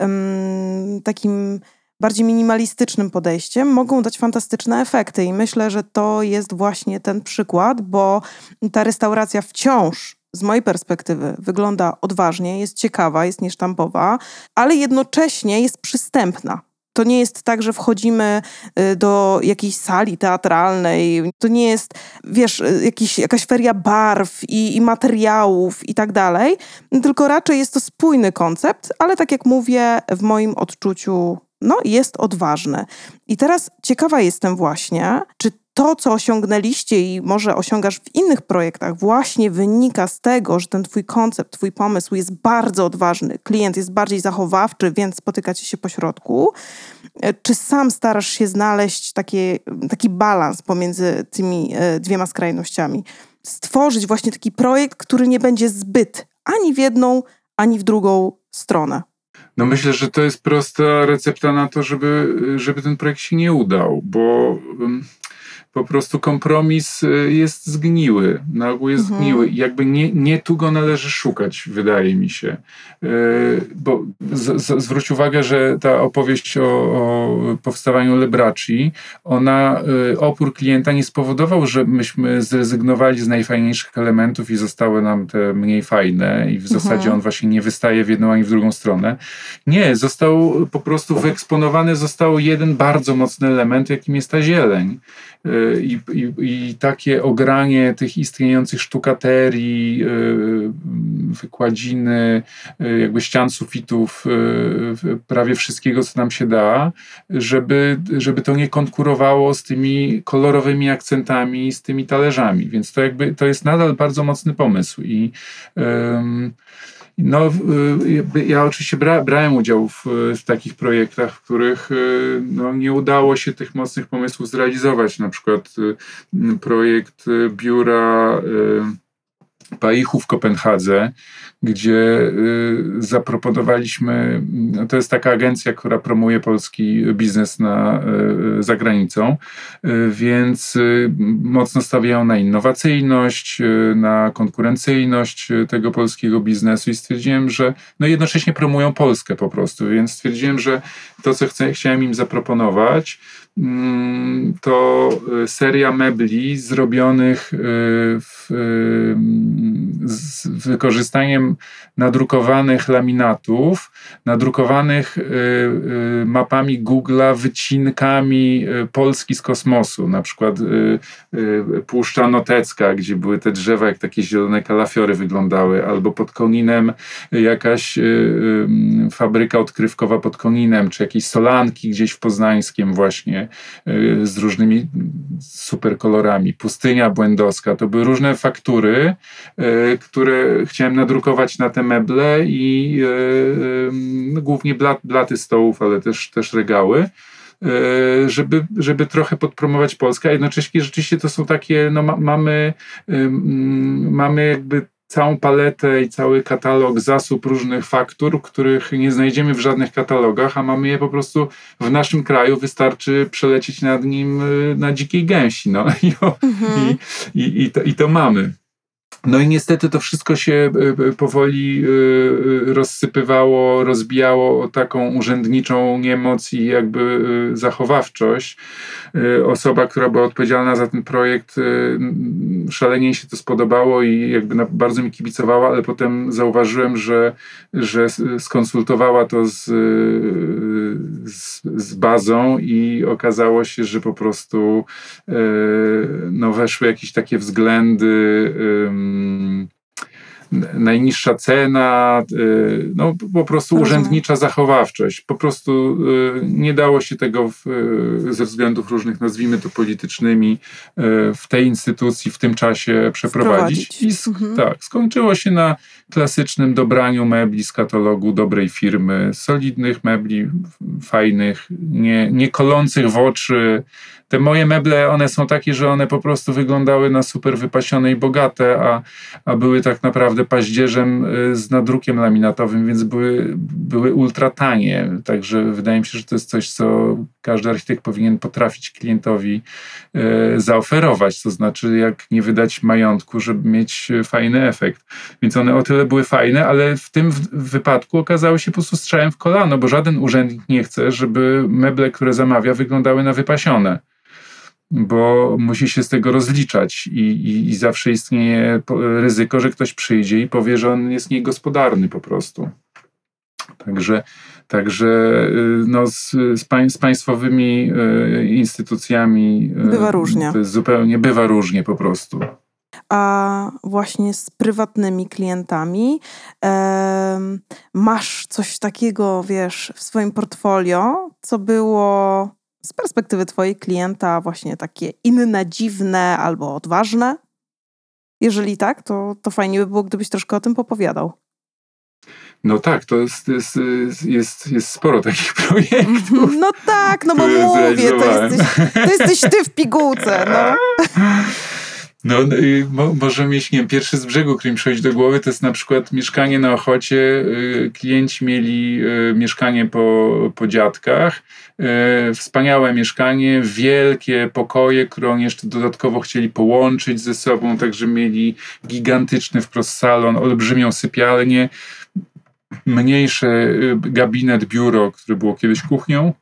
um, takim bardziej minimalistycznym podejściem, mogą dać fantastyczne efekty. I myślę, że to jest właśnie ten przykład, bo ta restauracja wciąż z mojej perspektywy wygląda odważnie, jest ciekawa, jest niesztampowa, ale jednocześnie jest przystępna. To nie jest tak, że wchodzimy y, do jakiejś sali teatralnej. To nie jest, wiesz, y, jakiś, jakaś feria barw i, i materiałów i tak dalej. Tylko raczej jest to spójny koncept, ale tak jak mówię, w moim odczuciu no, jest odważny. I teraz ciekawa jestem właśnie, czy to, co osiągnęliście i może osiągasz w innych projektach, właśnie wynika z tego, że ten twój koncept, twój pomysł jest bardzo odważny, klient jest bardziej zachowawczy, więc spotykacie się po środku. E, czy sam starasz się znaleźć takie, taki balans pomiędzy tymi e, dwiema skrajnościami? Stworzyć właśnie taki projekt, który nie będzie zbyt ani w jedną, ani w drugą stronę. No myślę, że to jest prosta recepta na to, żeby, żeby ten projekt się nie udał, bo po prostu kompromis y, jest zgniły, na ogół jest mhm. zgniły i jakby nie, nie tu go należy szukać, wydaje mi się. Y, bo z, z, zwróć uwagę, że ta opowieść o, o powstawaniu Lebraci, ona, y, opór klienta nie spowodował, że myśmy zrezygnowali z najfajniejszych elementów i zostały nam te mniej fajne i w mhm. zasadzie on właśnie nie wystaje w jedną ani w drugą stronę. Nie, został po prostu wyeksponowany został jeden bardzo mocny element, jakim jest ta zieleń i, i, i, takie ogranie tych istniejących sztukaterii, e, wykładziny, e, jakby ścian sufitów, e, prawie wszystkiego, co nam się da, żeby, żeby to nie konkurowało z tymi kolorowymi akcentami, z tymi talerzami. Więc to jakby to jest nadal bardzo mocny pomysł i um, no, y, ja oczywiście bra, brałem udział w, w, takich projektach, w których y, no, nie udało się tych mocnych pomysłów zrealizować. Na przykład y, projekt biura Paichu w Kopenhadze, gdzie y, zaproponowaliśmy, no to jest taka agencja, która promuje polski biznes na, y, za granicą, y, więc mocno stawiają na innowacyjność, na konkurencyjność tego polskiego biznesu i stwierdziłem, że no jednocześnie promują Polskę po prostu, więc stwierdziłem, że to, co chcę, chciałem im zaproponować, to seria mebli zrobionych w, z wykorzystaniem nadrukowanych laminatów, nadrukowanych y, y, mapami Google'a, wycinkami y, Polski z kosmosu, na przykład Puszcza Notecka, gdzie były te drzewa jak takie zielone kalafiory wyglądały, albo pod Koninem jakaś fabryka odkrywkowa pod Koninem, czy jakieś solanki gdzieś w Poznańskiem właśnie z różnymi super kolorami. Pustynia Błędowska, to były różne faktury, które chciałem nadrukować na te meble i no, głównie blat, blaty stołów, ale też, też regały żeby, żeby trochę podpromować Polskę, a jednocześnie rzeczywiście to są takie, no ma, mamy, mamy jakby całą paletę i cały katalog zasób różnych faktur, których nie znajdziemy w żadnych katalogach, a mamy je po prostu w naszym kraju, wystarczy przelecieć nad nim e, na dzikiej gęsi, no i, mhm. i, i, i, to, i to mamy. No i niestety to wszystko się e, e, powoli e, rozsypywało, rozbijało o taką urzędniczą niemoc i jakby zachowawczość. Osoba, która była odpowiedzialna za ten projekt, szalenie się to spodobało i jakby bardzo mi kibicowała, ale potem zauważyłem, że, że skonsultowała to z, z, z bazą i okazało się, że po prostu no, weszły jakieś takie względy um, najniższa cena, y, no po prostu urzędnicza zachowawczość. Po prostu y, nie dało się tego w, y, ze względów różnych, nazwijmy to politycznymi, w tej instytucji w tym czasie przeprowadzić. I mhm. tak, skończyło się na klasycznym dobraniu mebli z katalogu dobrej firmy, solidnych mebli, fajnych, nie, nie kolących w oczy, te moje meble, one są takie, że one po prostu wyglądały na super wypasione i bogate, a, a były tak naprawdę paździerzem y, z nadrukiem laminatowym, więc były, były ultra tanie. Także wydaje mi się, że to jest coś, co każdy architekt powinien potrafić klientowi e, zaoferować. To znaczy, jak nie wydać majątku, żeby mieć fajny efekt. Więc one o tyle były fajne, ale w tym wypadku okazały się po prostu strzałem w kolano, bo żaden urzędnik nie chce, żeby meble, które zamawia, wyglądały na wypasione bo musi się z tego rozliczać i, i, i, zawsze istnieje ryzyko, że ktoś przyjdzie i powie, że on jest niegospodarny po prostu. Także, także y, no, z, z, pań, z państwowymi y, instytucjami y, bywa różnie. Zupełnie bywa różnie po prostu. A właśnie z prywatnymi klientami em, masz coś takiego, wiesz, w swoim portfolio, co było z perspektywy twojej klienta właśnie takie inne, dziwne albo odważne? Jeżeli tak, to, to fajnie by było, gdybyś troszkę o tym popowiadał. No tak, to jest, jest, jest, jest sporo takich projektów. No tak, no bo mówię, to jesteś, to jesteś ty w pigułce, no. No, y, mo, może mieć, nie wiem, pierwszy z brzegu, który mi przychodzi do głowy, to jest na przykład mieszkanie na Ochocie. Y, Klienci mieli y, mieszkanie po, po dziadkach. Y, Wspaniałe mieszkanie, wielkie pokoje, które oni jeszcze dodatkowo chcieli połączyć ze sobą, także mieli gigantyczny wprost salon, olbrzymią sypialnię, mniejszy gabinet, biuro, które było kiedyś kuchnią.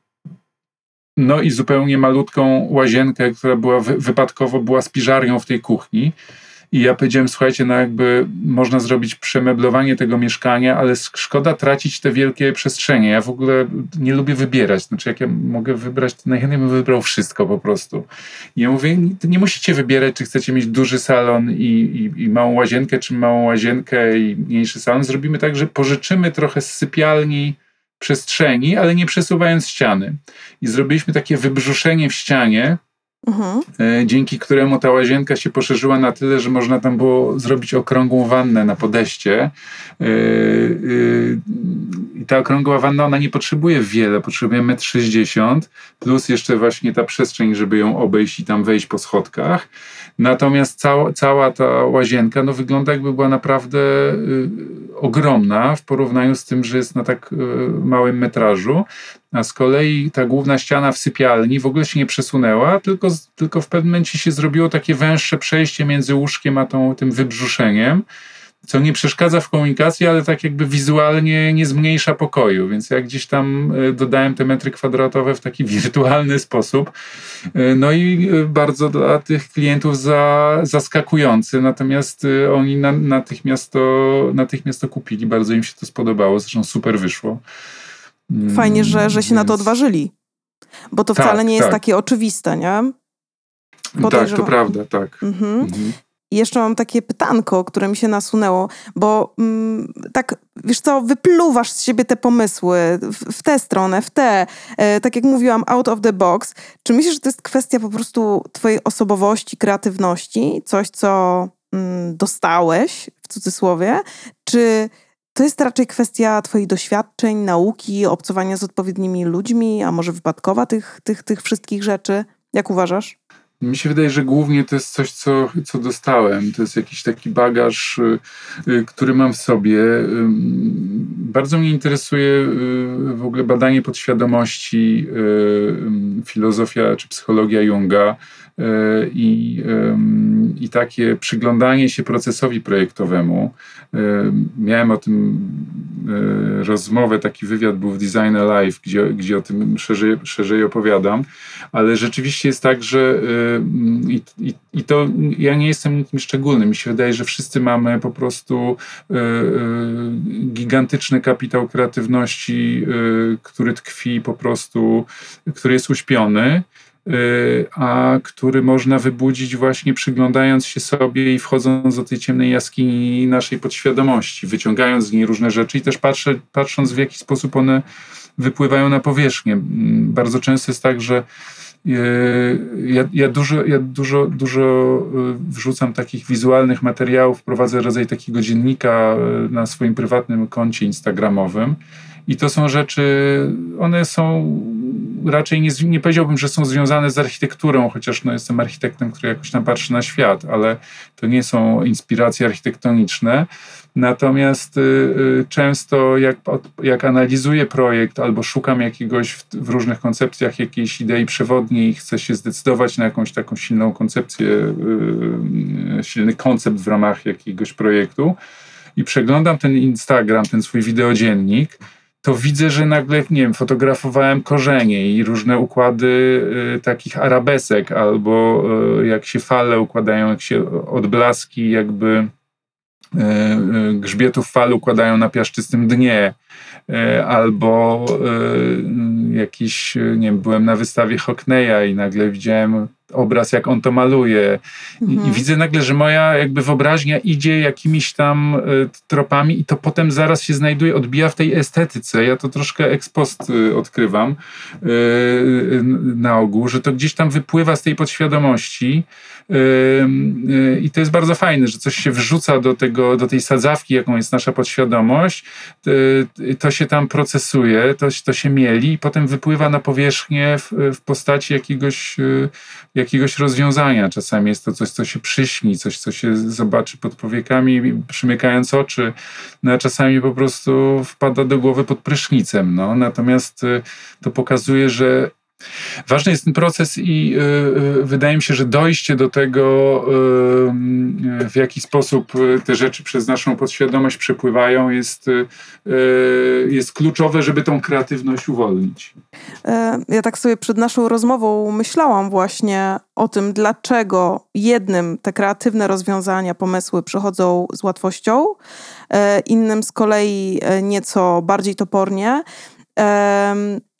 No i zupełnie malutką łazienkę, która była wy, wypadkowo była spiżarnią w tej kuchni. I ja powiedziałem, słuchajcie, no jakby można zrobić przemeblowanie tego mieszkania, ale szkoda tracić te wielkie przestrzenie. Ja w ogóle nie lubię wybierać. Znaczy, jak ja mogę wybrać, to najchętniej bym wybrał wszystko po prostu. I ja mówię, nie, nie musicie wybierać, czy chcecie mieć duży salon i, i, i małą łazienkę, czy małą łazienkę i mniejszy salon. Zrobimy tak, że pożyczymy trochę z sypialni przestrzeni, ale nie przesuwając ściany. I zrobiliśmy takie wybrzuszenie w ścianie, Mhm. e, dzięki któremu ta łazienka się poszerzyła na tyle, że można tam było zrobić okrągłą wannę na podejście. E, e, I ta okrągła wanna, ona nie potrzebuje wiele, potrzebuje 1,60 m, plus jeszcze właśnie ta przestrzeń, żeby ją obejść i tam wejść po schodkach. Natomiast cała, cała ta łazienka no, wygląda jakby była naprawdę y, ogromna w porównaniu z tym, że jest na tak y, małym metrażu. A z kolei ta główna ściana w sypialni w ogóle się nie przesunęła, tylko, tylko w pewnym momencie się zrobiło takie węższe przejście między łóżkiem a tą, tym wybrzuszeniem, co nie przeszkadza w komunikacji, ale tak jakby wizualnie nie zmniejsza pokoju. Więc ja gdzieś tam y, dodałem te metry kwadratowe w taki wirtualny sposób. Y, No i y, bardzo dla tych klientów za, zaskakujący, natomiast oni na, natychmiast, to, natychmiast to kupili, bardzo im się to spodobało, zresztą super wyszło. Mm, Fajnie, że, że się na to więc- odważyli. Bo to Tak, wcale nie jest tak. takie oczywiste, nie? Tak, podejrzewam. to prawda, tak. Mhm. Mhm. I jeszcze mam takie pytanko, które mi się nasunęło, bo mm, tak, wiesz co, wypluwasz z siebie te pomysły w, w tę stronę, w tę, e, tak jak mówiłam, out of the box. Czy myślisz, że to jest kwestia po prostu twojej osobowości, kreatywności, coś, co mm, dostałeś, w cudzysłowie, czy to jest raczej kwestia twoich doświadczeń, nauki, obcowania z odpowiednimi ludźmi, a może wypadkowa tych, tych, tych wszystkich rzeczy? Jak uważasz? Mi się wydaje, że głównie to jest coś, co, co dostałem. To jest jakiś taki bagaż, y, y, który mam w sobie. Bardzo mnie interesuje y, w ogóle badanie podświadomości, filozofia czy psychologia Junga i, ym, i takie przyglądanie się procesowi projektowemu. Y, Miałem o tym y, rozmowę, taki wywiad był w Design Alive, gdzie, gdzie o tym szerzej, szerzej opowiadam ale rzeczywiście jest tak, że i, i, i to ja nie jestem nikim szczególnym. Mi się wydaje, że wszyscy mamy po prostu gigantyczny kapitał kreatywności, który tkwi po prostu, który jest uśpiony. Y, A który można wybudzić właśnie przyglądając się sobie i wchodząc do tej ciemnej jaskini naszej podświadomości, wyciągając z niej różne rzeczy i też patrzę, patrząc w jaki sposób one wypływają na powierzchnię. Mm, Bardzo często jest tak, że e, ja, ja, dużo, ja dużo, dużo e, wrzucam takich wizualnych materiałów, prowadzę rodzaj takiego dziennika na swoim prywatnym koncie instagramowym. I to są rzeczy, one są raczej nie, nie powiedziałbym, że są związane z architekturą, chociaż no, jestem architektem, który jakoś tam patrzy na świat, ale to nie są inspiracje architektoniczne. Natomiast y, y, często jak, jak analizuję projekt albo szukam jakiegoś w, w różnych koncepcjach jakiejś idei przewodniej i chcę się zdecydować na jakąś taką silną koncepcję, y, y, silny koncept w ramach jakiegoś projektu i przeglądam ten Instagram, ten swój wideodziennik, to widzę, że nagle, nie wiem, fotografowałem korzenie i różne układy y, takich arabesek, albo y, jak się fale układają, jak się odblaski jakby grzbietów fal układają na piaszczystym dnie, albo jakiś, nie wiem, byłem na wystawie Hockneya i nagle widziałem obraz, jak on to maluje. I, Mhm. I, widzę nagle, że moja jakby wyobraźnia idzie jakimiś tam y, tropami i to potem zaraz się znajduje, odbija w tej estetyce. Ja to troszkę ex post y, odkrywam y, na ogół, że to gdzieś tam wypływa z tej podświadomości i to jest bardzo fajne, że coś się wrzuca do, tego, do tej sadzawki, jaką jest nasza podświadomość, to się tam procesuje, to, to się mieli i potem wypływa na powierzchnię w, w postaci jakiegoś y, jakiegoś rozwiązania. Czasami jest to coś, co się przyśni, coś, co się zobaczy pod powiekami, przymykając oczy, no, a czasami po prostu wpada do głowy pod prysznicem. No. Natomiast y, to pokazuje, że Ważny jest ten proces i y, y, wydaje mi się, że dojście do tego, y, w jaki sposób te rzeczy przez naszą podświadomość przepływają, jest, jest kluczowe, żeby tą kreatywność uwolnić. E, ja tak sobie przed naszą rozmową myślałam właśnie o tym, dlaczego jednym te kreatywne rozwiązania, pomysły przychodzą z łatwością, e, innym z kolei e, nieco bardziej topornie.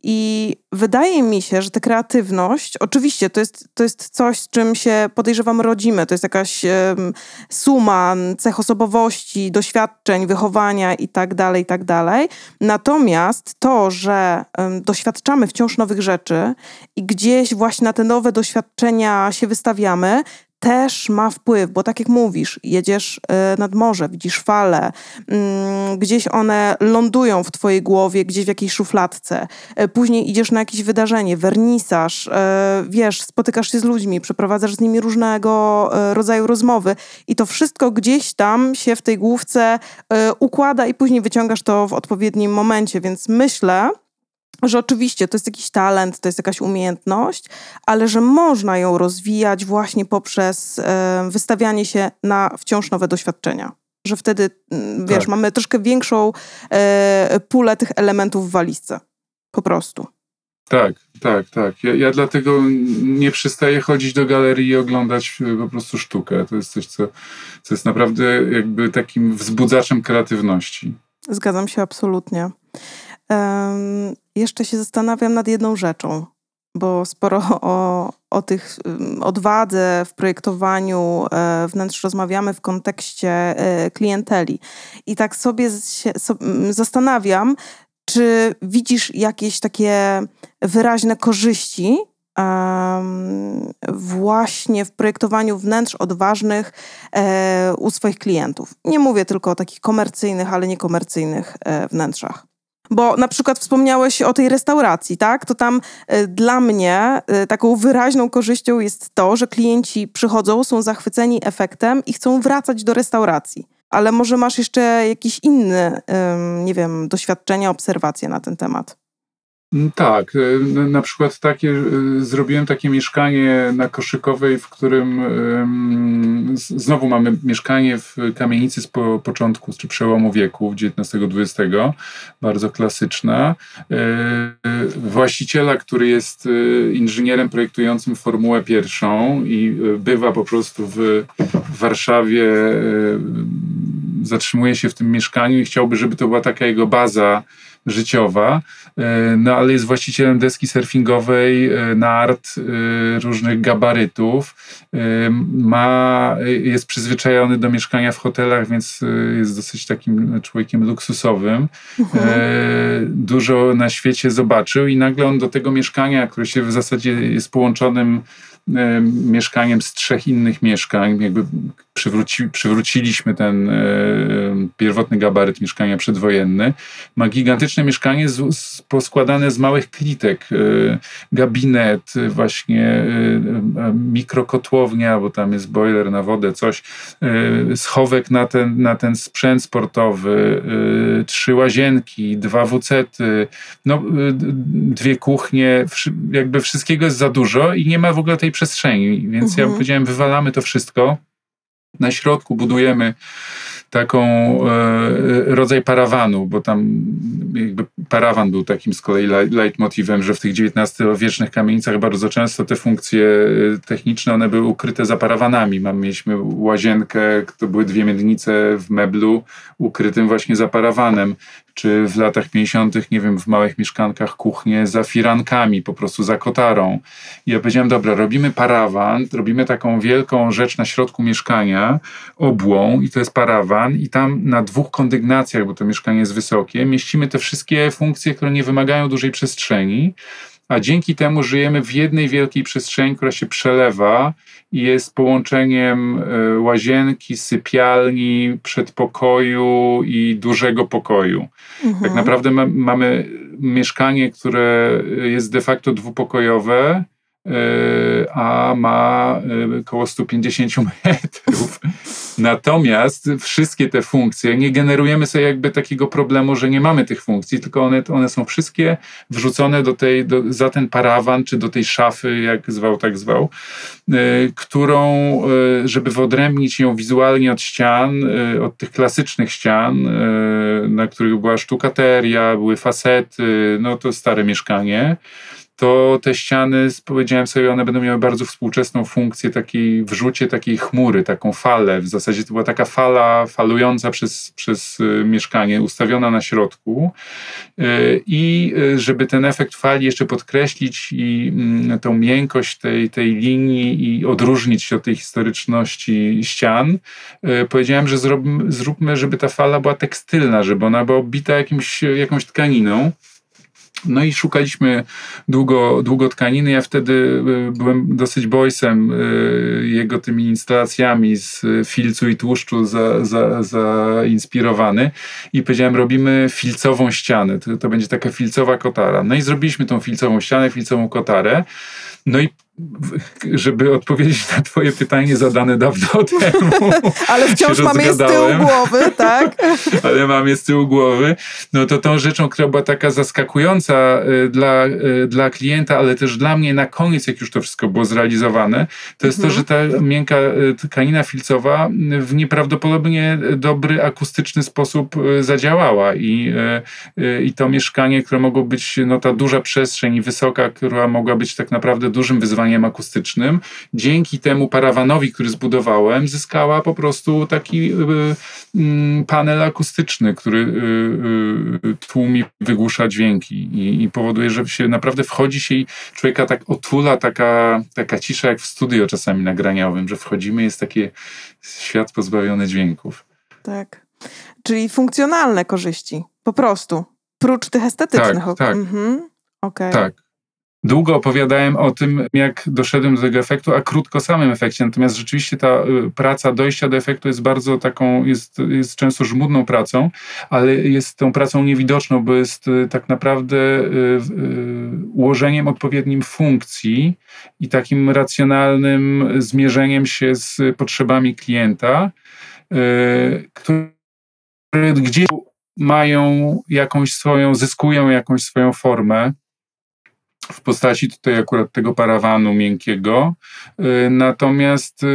I wydaje mi się, że ta kreatywność, oczywiście to jest, to jest coś, z czym się podejrzewam rodzimy, to jest jakaś um, suma cech osobowości, doświadczeń, wychowania i tak dalej, i tak dalej. Natomiast to, że um, doświadczamy wciąż nowych rzeczy i gdzieś właśnie na te nowe doświadczenia się wystawiamy, też ma wpływ, bo tak jak mówisz, jedziesz e, nad morze, widzisz fale, mm, gdzieś one lądują w twojej głowie, gdzieś w jakiejś szufladce. E, później idziesz na jakieś wydarzenie, wernisaż, e, wiesz, spotykasz się z ludźmi, przeprowadzasz z nimi różnego rodzaju rozmowy i to wszystko gdzieś tam się w tej główce układa i później wyciągasz to w odpowiednim momencie, więc myślę, że oczywiście to jest jakiś talent, to jest jakaś umiejętność, ale że można ją rozwijać właśnie poprzez wystawianie się na wciąż nowe doświadczenia. Że wtedy, mm, wiesz, tak. mamy troszkę większą e, pulę tych elementów w walizce. Po prostu. Tak, tak, tak. Ja, ja dlatego nie przestaję chodzić do galerii i oglądać e, po prostu sztukę. To jest coś, co, co jest naprawdę jakby takim wzbudzaczem kreatywności. Zgadzam się absolutnie. Um, jeszcze się zastanawiam nad jedną rzeczą, bo sporo o, o tych odwadze w projektowaniu e, wnętrz rozmawiamy w kontekście e, klienteli. I tak sobie się, zastanawiam, czy widzisz jakieś takie wyraźne korzyści um, właśnie w projektowaniu wnętrz odważnych e, u swoich klientów? Nie mówię tylko o takich komercyjnych, ale niekomercyjnych e, wnętrzach. Bo na przykład wspomniałeś o tej restauracji, tak? To tam y, dla mnie y, taką wyraźną korzyścią jest to, że klienci przychodzą, są zachwyceni efektem i chcą wracać do restauracji. Ale może masz jeszcze jakieś inne, nie wiem, doświadczenia, obserwacje na ten temat? Mm, tak, e, na przykład takie, e, zrobiłem takie mieszkanie na Koszykowej, w którym znowu mamy mieszkanie w kamienicy z po, początku, czy przełomu wieku XIX-XX, bardzo klasyczna. E, właściciela, który jest inżynierem projektującym Formułę pierwszą i bywa po prostu w Warszawie, zatrzymuje się w tym mieszkaniu i chciałby, żeby to była taka jego baza życiowa, e, no ale jest właścicielem deski surfingowej, e, nart, e, różnych gabarytów. Ma, jest przyzwyczajony do mieszkania w hotelach, więc jest dosyć takim człowiekiem luksusowym. Mhm. Dużo na świecie zobaczył i nagle on do tego mieszkania, które się w zasadzie jest połączonym mieszkaniem z trzech innych mieszkań. Jakby przywróci, przywróciliśmy ten e, pierwotny gabaryt mieszkania przedwojenny. Ma gigantyczne mieszkanie z, z, poskładane z małych klitek. E, gabinet, właśnie e, mikrokotłownia, bo tam jest boiler na wodę, coś. E, schowek na ten, na ten sprzęt sportowy. E, trzy łazienki, dwa wucety, no, e, dwie kuchnie. Jakby wszystkiego jest za dużo i nie ma w ogóle tej przestrzeni. Więc mhm. ja powiedziałem, wywalamy to wszystko. Na środku budujemy taką e, rodzaj parawanu, bo tam jakby parawan był takim z kolei leitmotivem, że w tych XIX-wiecznych kamienicach bardzo często te funkcje e, techniczne, one były ukryte za parawanami. Mam, mieliśmy łazienkę, to były dwie miednice w meblu ukrytym właśnie za parawanem czy w latach 50., nie wiem, w małych mieszkankach kuchnie za firankami, po prostu za kotarą. I ja powiedziałem, dobra, robimy parawan, robimy taką wielką rzecz na środku mieszkania, obłą, i to jest parawan, i tam na dwóch kondygnacjach, bo to mieszkanie jest wysokie, mieścimy te wszystkie funkcje, które nie wymagają dużej przestrzeni a dzięki temu żyjemy w jednej wielkiej przestrzeni, która się przelewa i jest połączeniem e, łazienki, sypialni, przedpokoju i dużego pokoju. Mhm. Tak naprawdę ma, mamy mieszkanie, które jest de facto dwupokojowe, a ma e, około 150 metrów. Natomiast wszystkie te funkcje, nie generujemy sobie jakby takiego problemu, że nie mamy tych funkcji, tylko one, one są wszystkie wrzucone do tej, do, za ten parawan, czy do tej szafy, jak zwał, tak zwał, e, którą, żeby wyodrębnić ją wizualnie od ścian, od tych klasycznych ścian, na których była sztukateria, były fasety, no to stare mieszkanie, to te ściany, powiedziałem sobie, one będą miały bardzo współczesną funkcję takiej wrzucie takiej chmury, taką falę. W zasadzie to była taka fala falująca przez, przez y, mieszkanie, ustawiona na środku. Y, I y, żeby ten efekt fali jeszcze podkreślić i mm, tą miękkość tej, tej linii i odróżnić się od tej historyczności ścian, powiedziałem, że zróbmy, żeby ta fala była tekstylna, żeby ona była obita jakimś, jakąś tkaniną. No i szukaliśmy długo, długo tkaniny. Ja wtedy y, byłem dosyć boysem y, jego tymi instalacjami z filcu i tłuszczu za, za, zainspirowany i powiedziałem, robimy filcową ścianę. To, to będzie taka filcowa kotara. No i zrobiliśmy tą filcową ścianę, filcową kotarę. No i żeby odpowiedzieć na twoje pytanie zadane dawno temu. Ale wciąż mam je z tyłu głowy, tak? Ale mam je z tyłu głowy. No to tą rzeczą, która była taka zaskakująca y, dla, y, dla klienta, ale też dla mnie na koniec, jak już to wszystko było zrealizowane, to jest mhm. to, że ta miękka y, tkanina filcowa w nieprawdopodobnie dobry, akustyczny sposób zadziałała i, i to mieszkanie, które mogło być, no ta duża przestrzeń i wysoka, która mogła być tak naprawdę dużym wyzwaniem akustycznym, dzięki temu parawanowi, który zbudowałem, zyskała po prostu taki y, y, panel akustyczny, który y, tłumi, wygłusza dźwięki i, i, powoduje, że się naprawdę wchodzi się i człowieka tak otula taka, taka cisza jak w studio czasami nagraniowym, że wchodzimy, jest taki świat pozbawiony dźwięków. Tak. Czyli funkcjonalne korzyści, po prostu. Prócz tych estetycznych. Tak, tak. Mhm. Okay. Tak. Długo opowiadałem o tym, jak doszedłem do tego efektu, a krótko samym efekcie. Natomiast rzeczywiście ta y, praca dojścia do efektu jest bardzo taką, jest, jest często żmudną pracą, ale jest tą pracą niewidoczną, bo jest y, tak naprawdę y, ułożeniem odpowiednim funkcji i takim racjonalnym zmierzeniem się z potrzebami klienta, które gdzieś mają jakąś swoją, zyskują jakąś swoją formę w postaci tutaj akurat tego parawanu miękkiego, y, natomiast y,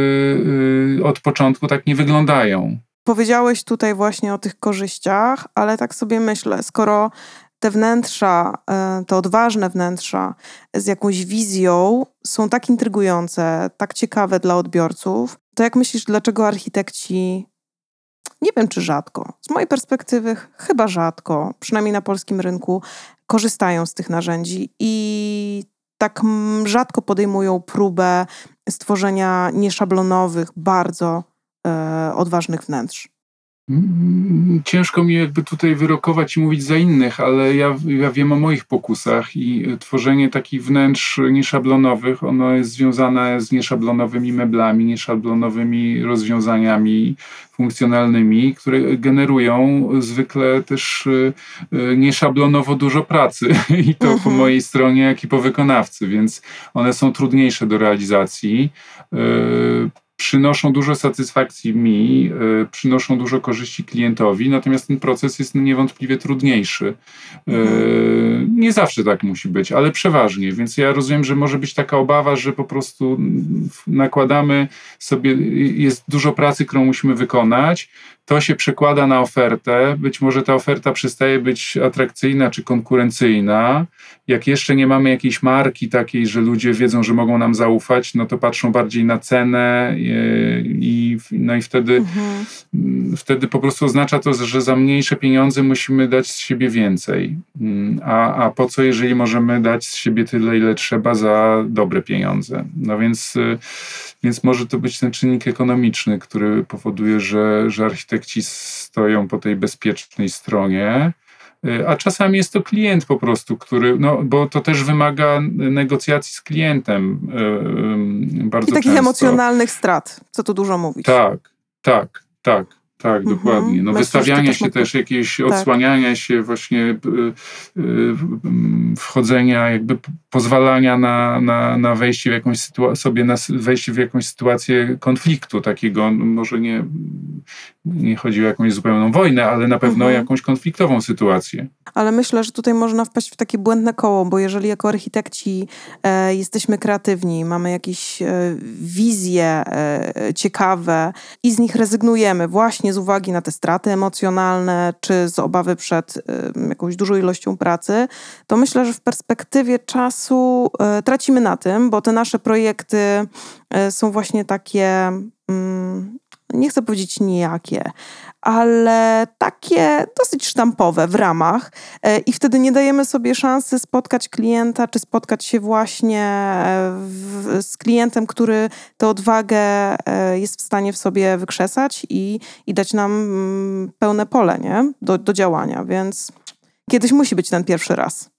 y, od początku tak nie wyglądają. Powiedziałeś tutaj właśnie o tych korzyściach, ale tak sobie myślę, skoro te wnętrza, te odważne wnętrza z jakąś wizją są tak intrygujące, tak ciekawe dla odbiorców, to jak myślisz, dlaczego architekci, nie wiem czy rzadko, z mojej perspektywy chyba rzadko, przynajmniej na polskim rynku, korzystają z tych narzędzi i tak rzadko podejmują próbę stworzenia nieszablonowych, bardzo e, odważnych wnętrz. Ciężko mi jakby tutaj wyrokować i mówić za innych, ale ja, ja wiem o moich pokusach i tworzenie takich wnętrz nieszablonowych, ono jest związane z nieszablonowymi meblami, nieszablonowymi rozwiązaniami funkcjonalnymi, które generują zwykle też y, y, nieszablonowo dużo pracy i to po mhm. mojej stronie, jak i po wykonawcy, więc one są trudniejsze do realizacji. Y, przynoszą dużo satysfakcji mi, y, przynoszą dużo korzyści klientowi, natomiast ten proces jest niewątpliwie trudniejszy. Mhm. Nie zawsze tak musi być, ale przeważnie, więc ja rozumiem, że może być taka obawa, że po prostu nakładamy sobie, jest dużo pracy, którą musimy wykonać, to się przekłada na ofertę. Być może ta oferta przestaje być atrakcyjna czy konkurencyjna. Jak jeszcze nie mamy jakiejś marki takiej, że ludzie wiedzą, że mogą nam zaufać, no to patrzą bardziej na cenę i, no i wtedy, mhm. wtedy po prostu oznacza to, że za mniejsze pieniądze musimy dać z siebie więcej. A, a po co, jeżeli możemy dać z siebie tyle, ile trzeba za dobre pieniądze? No więc więc może to być ten czynnik ekonomiczny, który powoduje, że, że architekci stoją po tej bezpiecznej stronie. Y, a czasami jest to klient po prostu, który, no bo to też wymaga negocjacji z klientem yy, bardzo I takich często. emocjonalnych strat, co tu dużo mówić. Tak, tak, tak. Tak, mhm. dokładnie. No, wystawiania się też, jakieś tak. odsłaniania się, właśnie y, y, wchodzenia, jakby pozwalania na, na, na wejście w jakąś sytuację, sobie na wejście w jakąś sytuację konfliktu takiego, no, może nie, nie chodzi o jakąś zupełną wojnę, ale na pewno mhm. o jakąś konfliktową sytuację. Ale myślę, że tutaj można wpaść w takie błędne koło, bo jeżeli jako architekci e, jesteśmy kreatywni, mamy jakieś e, wizje e, ciekawe i z nich rezygnujemy właśnie z uwagi na te straty emocjonalne, czy z obawy przed jakąś dużą ilością pracy, to myślę, że w perspektywie czasu y, tracimy na tym, bo te nasze projekty y, są właśnie takie. Mm, nie chcę powiedzieć nijakie, ale takie dosyć sztampowe w ramach e, i wtedy nie dajemy sobie szansy spotkać klienta, czy spotkać się właśnie e, w, z klientem, który tę odwagę e, jest w stanie w sobie wykrzesać i, i dać nam mm, pełne pole nie? Do, do działania, więc kiedyś musi być ten pierwszy raz,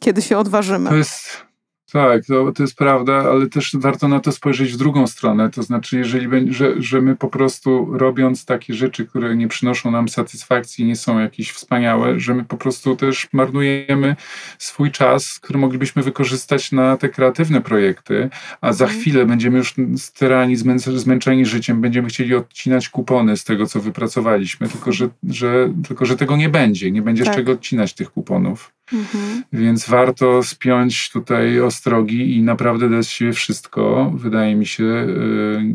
kiedy się odważymy. To jest tak, to, to jest prawda, ale też warto na to spojrzeć w drugą stronę. To znaczy, jeżeli że, że my po prostu robiąc takie rzeczy, które nie przynoszą nam satysfakcji, nie są jakieś wspaniałe, że my po prostu też marnujemy swój czas, który moglibyśmy wykorzystać na te kreatywne projekty, a za mhm. chwilę będziemy już styrani, zmęczeni życiem, będziemy chcieli odcinać kupony z tego, co wypracowaliśmy, tylko że, że, tylko, że tego nie będzie. Nie będzie tak. z czego odcinać tych kuponów. Mhm. Więc warto spiąć tutaj ostrogi i naprawdę dać się wszystko. Wydaje mi się, yy,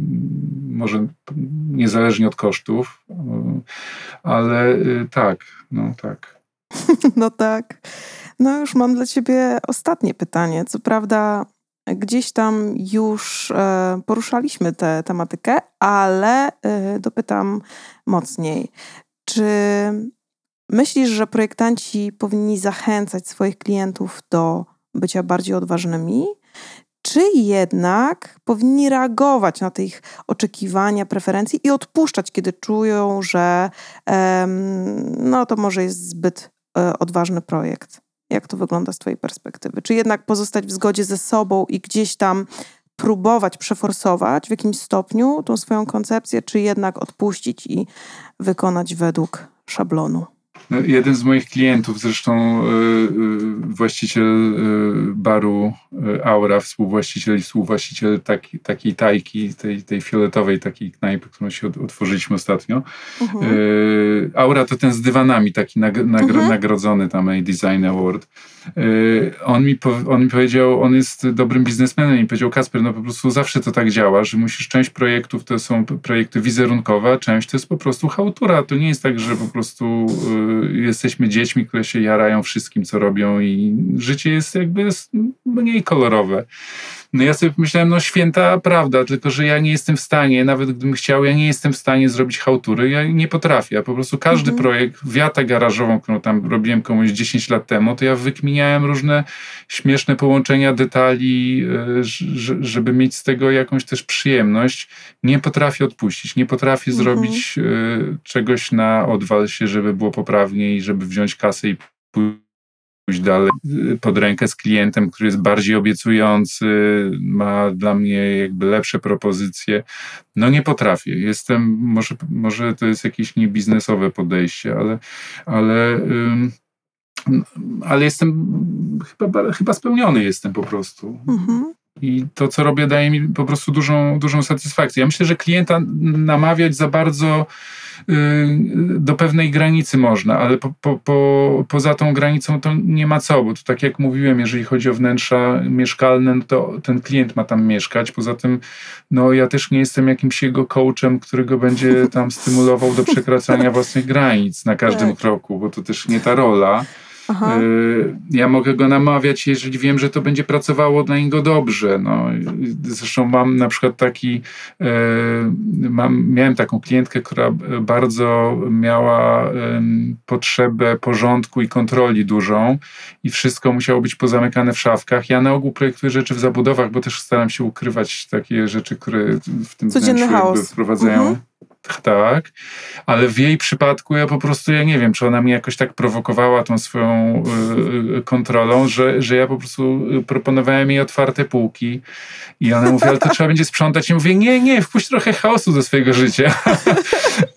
może niezależnie od kosztów, yy, ale yy, tak, no tak. No tak. No już mam dla ciebie ostatnie pytanie. Co prawda gdzieś tam już e, poruszaliśmy tę tematykę, ale e, dopytam mocniej. Czy Myślisz, że projektanci powinni zachęcać swoich klientów do bycia bardziej odważnymi? Czy jednak powinni reagować na te ich oczekiwania, preferencje i odpuszczać, kiedy czują, że um, no to może jest zbyt um, odważny projekt? Jak to wygląda z Twojej perspektywy? Czy jednak pozostać w zgodzie ze sobą i gdzieś tam próbować przeforsować w jakimś stopniu tą swoją koncepcję, czy jednak odpuścić i wykonać według szablonu? No, jeden z moich klientów, zresztą y, y, właściciel y, baru Aura, współwłaściciel i współwłaściciel taki, takiej tajki, tej, tej fioletowej takiej knajpy, którą się otworzyliśmy ostatnio. Uh-huh. Aura to ten z dywanami, taki nag, nagro, uh-huh. nagrodzony tam a Design Award. On mi, on mi powiedział, on jest dobrym biznesmenem i powiedział, Kasper, no po prostu zawsze to tak działa, że musisz, część projektów to są projekty wizerunkowe, a część to jest po prostu chałtura. To nie jest tak, że po prostu jesteśmy dziećmi, które się jarają wszystkim, co robią i życie jest jakby mniej kolorowe. No ja sobie myślałem, no święta prawda, tylko że ja nie jestem w stanie, nawet gdybym chciał, ja nie jestem w stanie zrobić hałtury, ja nie potrafię. Po prostu każdy mhm. projekt, wiatę garażową, którą tam robiłem komuś 10 lat temu, to ja wykminiałem różne śmieszne połączenia detali, e, żeby mieć z tego jakąś też przyjemność. Nie potrafię odpuścić, nie potrafię mhm. zrobić e, czegoś na odwal się, żeby było poprawnie i żeby wziąć kasę i pójść pójść dalej y, pod rękę z klientem, który jest bardziej obiecujący, ma dla mnie jakby lepsze propozycje. No nie potrafię. Jestem, może, może to jest jakieś niebiznesowe podejście, ale, ale, ale jestem chyba, chyba spełniony jestem po prostu. Mhm. I to, co robię, daje mi po prostu dużą, dużą satysfakcję. Ja myślę, że klienta namawiać za bardzo do pewnej granicy można, ale po, po, po, poza tą granicą to nie ma co, bo to tak jak mówiłem, jeżeli chodzi o wnętrza mieszkalne, no to ten klient ma tam mieszkać. Poza tym, no ja też nie jestem jakimś jego coachem, który go będzie tam stymulował do przekraczania własnych granic na każdym tak. kroku, bo to też nie ta rola. Aha. Y, ja mogę go namawiać, jeżeli wiem, że to będzie pracowało dla niego dobrze. No, zresztą mam na przykład taki, y, mam, miałem taką klientkę, która bardzo miała potrzebę porządku i kontroli dużą i wszystko musiało być pozamykane w szafkach. Ja na ogół projektuję rzeczy w zabudowach, bo też staram się ukrywać takie rzeczy, które w tym Codzienny chaos. wprowadzają. Mhm tak, ale w jej przypadku ja po prostu, ja nie wiem, czy ona mnie jakoś tak prowokowała tą swoją y, y kontrolą, że, że ja po prostu proponowałem jej otwarte półki i ona mówi, ale to trzeba będzie sprzątać. I mówię, nie, nie, wpuść trochę chaosu do swojego życia.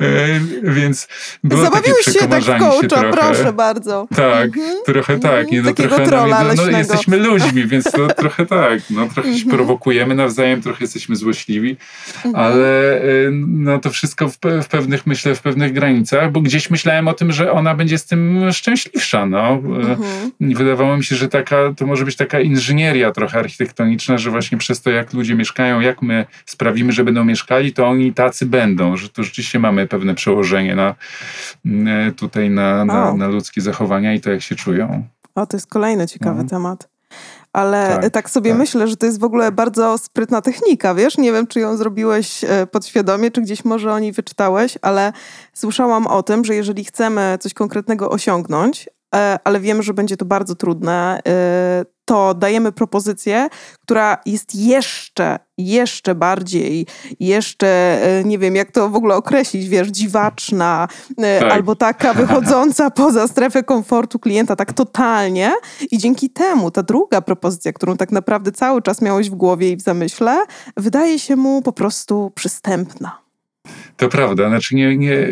Y, więc było Zabawiłeś takie się tak w coacha, się trochę. proszę bardzo. Tak, mhm. trochę tak. Nie, no, Takiego trochę trolla no, no, jesteśmy ludźmi, więc to trochę tak. No, trochę się mhm. prowokujemy nawzajem, trochę jesteśmy złośliwi, mhm. ale y, no, to wszystko wszystko w, w, pewnych, myślę, w pewnych granicach, bo gdzieś myślałem o tym, że ona będzie z tym szczęśliwsza. No. Mhm. Wydawało mi się, że taka, to może być taka inżynieria trochę architektoniczna, że właśnie przez to, jak ludzie mieszkają, jak my sprawimy, że będą mieszkali, to oni tacy będą, że to rzeczywiście mamy pewne przełożenie na, mm, tutaj na, na, na ludzkie zachowania i to, jak się czują. O, to jest kolejny ciekawy no. temat ale tak, tak sobie tak. myślę, że to jest w ogóle bardzo sprytna technika, wiesz? Nie wiem, czy ją zrobiłeś e, podświadomie, czy gdzieś może o niej wyczytałeś, ale słyszałam o tym, że jeżeli chcemy coś konkretnego osiągnąć, e, ale wiemy, że będzie to bardzo trudne, e, to dajemy propozycję, która jest jeszcze, jeszcze bardziej, jeszcze, e, nie wiem, jak to w ogóle określić, wiesz, dziwaczna, e, tak. albo taka wychodząca poza strefę komfortu klienta, tak totalnie. I dzięki temu ta druga propozycja, którą tak naprawdę cały czas miałeś w głowie i w zamyśle, wydaje się mu po prostu przystępna. To prawda, znaczy nie, nie,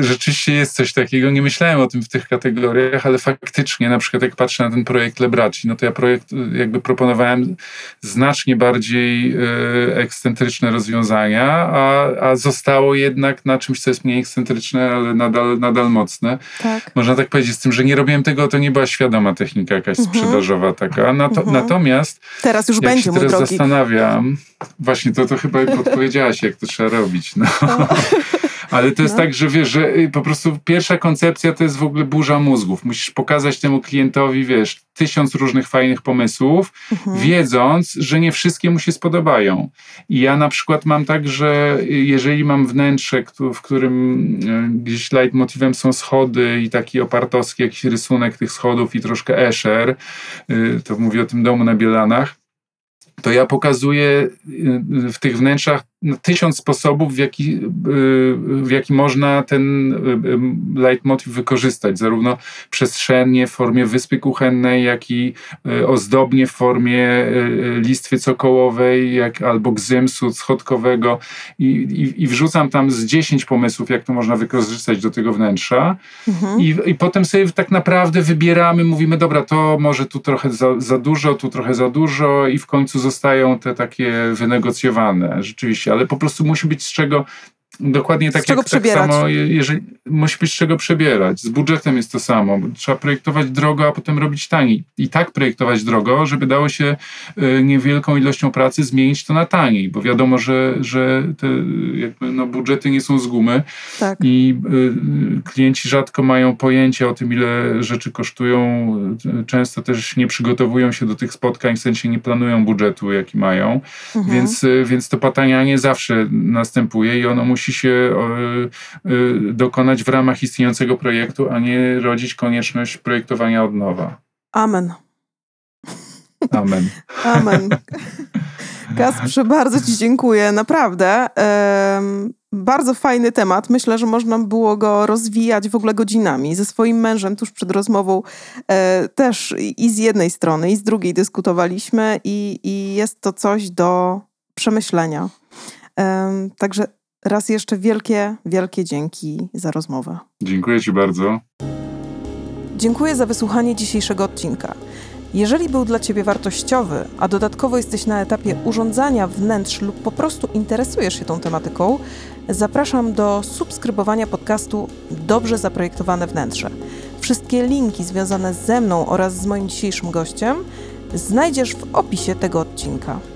rzeczywiście jest coś takiego, nie myślałem o tym w tych kategoriach, ale faktycznie na przykład jak patrzę na ten projekt Lebraci, no to ja projekt jakby proponowałem znacznie bardziej e, ekscentryczne rozwiązania, a, a zostało jednak na czymś, co jest mniej ekscentryczne, ale nadal, nadal mocne. Tak. Można tak powiedzieć, z tym, że nie robiłem tego, to nie była świadoma technika jakaś mhm. sprzedażowa taka. Nato, mhm. Natomiast teraz już będzie, się teraz drogi. zastanawiam, właśnie to, to chyba podpowiedziałaś, jak to trzeba robić. No. Ale to jest no. tak, że wiesz, że y, po prostu pierwsza koncepcja to jest w ogóle burza mózgów. Musisz pokazać temu klientowi, wiesz, tysiąc różnych fajnych pomysłów, mhm. wiedząc, że nie wszystkie mu się spodobają. I ja na przykład mam tak, że jeżeli mam wnętrze, w którym y, gdzieś leitmotivem są schody i taki opartowski jakiś rysunek tych schodów i troszkę escher, y, to mówię o tym domu na Bielanach, to ja pokazuję w tych wnętrzach no, tysiąc sposobów, w jaki, y, w jaki można ten y, y, leitmotiv wykorzystać, zarówno przestrzennie w formie wyspy kuchennej, jak i ozdobnie w formie listwy cokołowej, jak, albo gzymsu schodkowego. I, i, i wrzucam tam z 10 pomysłów, jak to można wykorzystać do tego wnętrza. Mhm. I, i potem sobie tak naprawdę wybieramy, mówimy, dobra, to może tu trochę za, za dużo, tu trochę za dużo i w końcu zostają te takie wynegocjowane, rzeczywiście ale po prostu musi być z czego Dokładnie tak, z jak, tak samo, jeżeli musi być z czego przebierać. Z budżetem jest to samo. Trzeba projektować drogo, a potem robić taniej. I tak projektować drogo, żeby dało się y, niewielką ilością pracy zmienić to na taniej, bo wiadomo, że, że te jakby, no, budżety nie są z gumy tak. i y, klienci rzadko mają pojęcie o tym, ile rzeczy kosztują. Często też nie przygotowują się do tych spotkań, w sensie nie planują budżetu, jaki mają, mhm. więc, y, więc to patanianie zawsze następuje i ono musi musi się e, e, dokonać w ramach istniejącego projektu, a nie rodzić konieczność projektowania od nowa. Amen. Amen. Amen. Kasprze, bardzo Ci dziękuję, naprawdę. bardzo fajny temat. Myślę, że można było go rozwijać w ogóle godzinami. Ze swoim mężem tuż przed rozmową e, też i z jednej strony, i z drugiej dyskutowaliśmy, i, i jest to coś do przemyślenia. także Raz jeszcze wielkie, wielkie dzięki za rozmowę. Dziękuję Ci bardzo. Dziękuję za wysłuchanie dzisiejszego odcinka. Jeżeli był dla Ciebie wartościowy, a dodatkowo jesteś na etapie urządzania wnętrz lub po prostu interesujesz się tą tematyką, zapraszam do subskrybowania podcastu Dobrze Zaprojektowane Wnętrze. Wszystkie linki związane ze mną oraz z moim dzisiejszym gościem znajdziesz w opisie tego odcinka.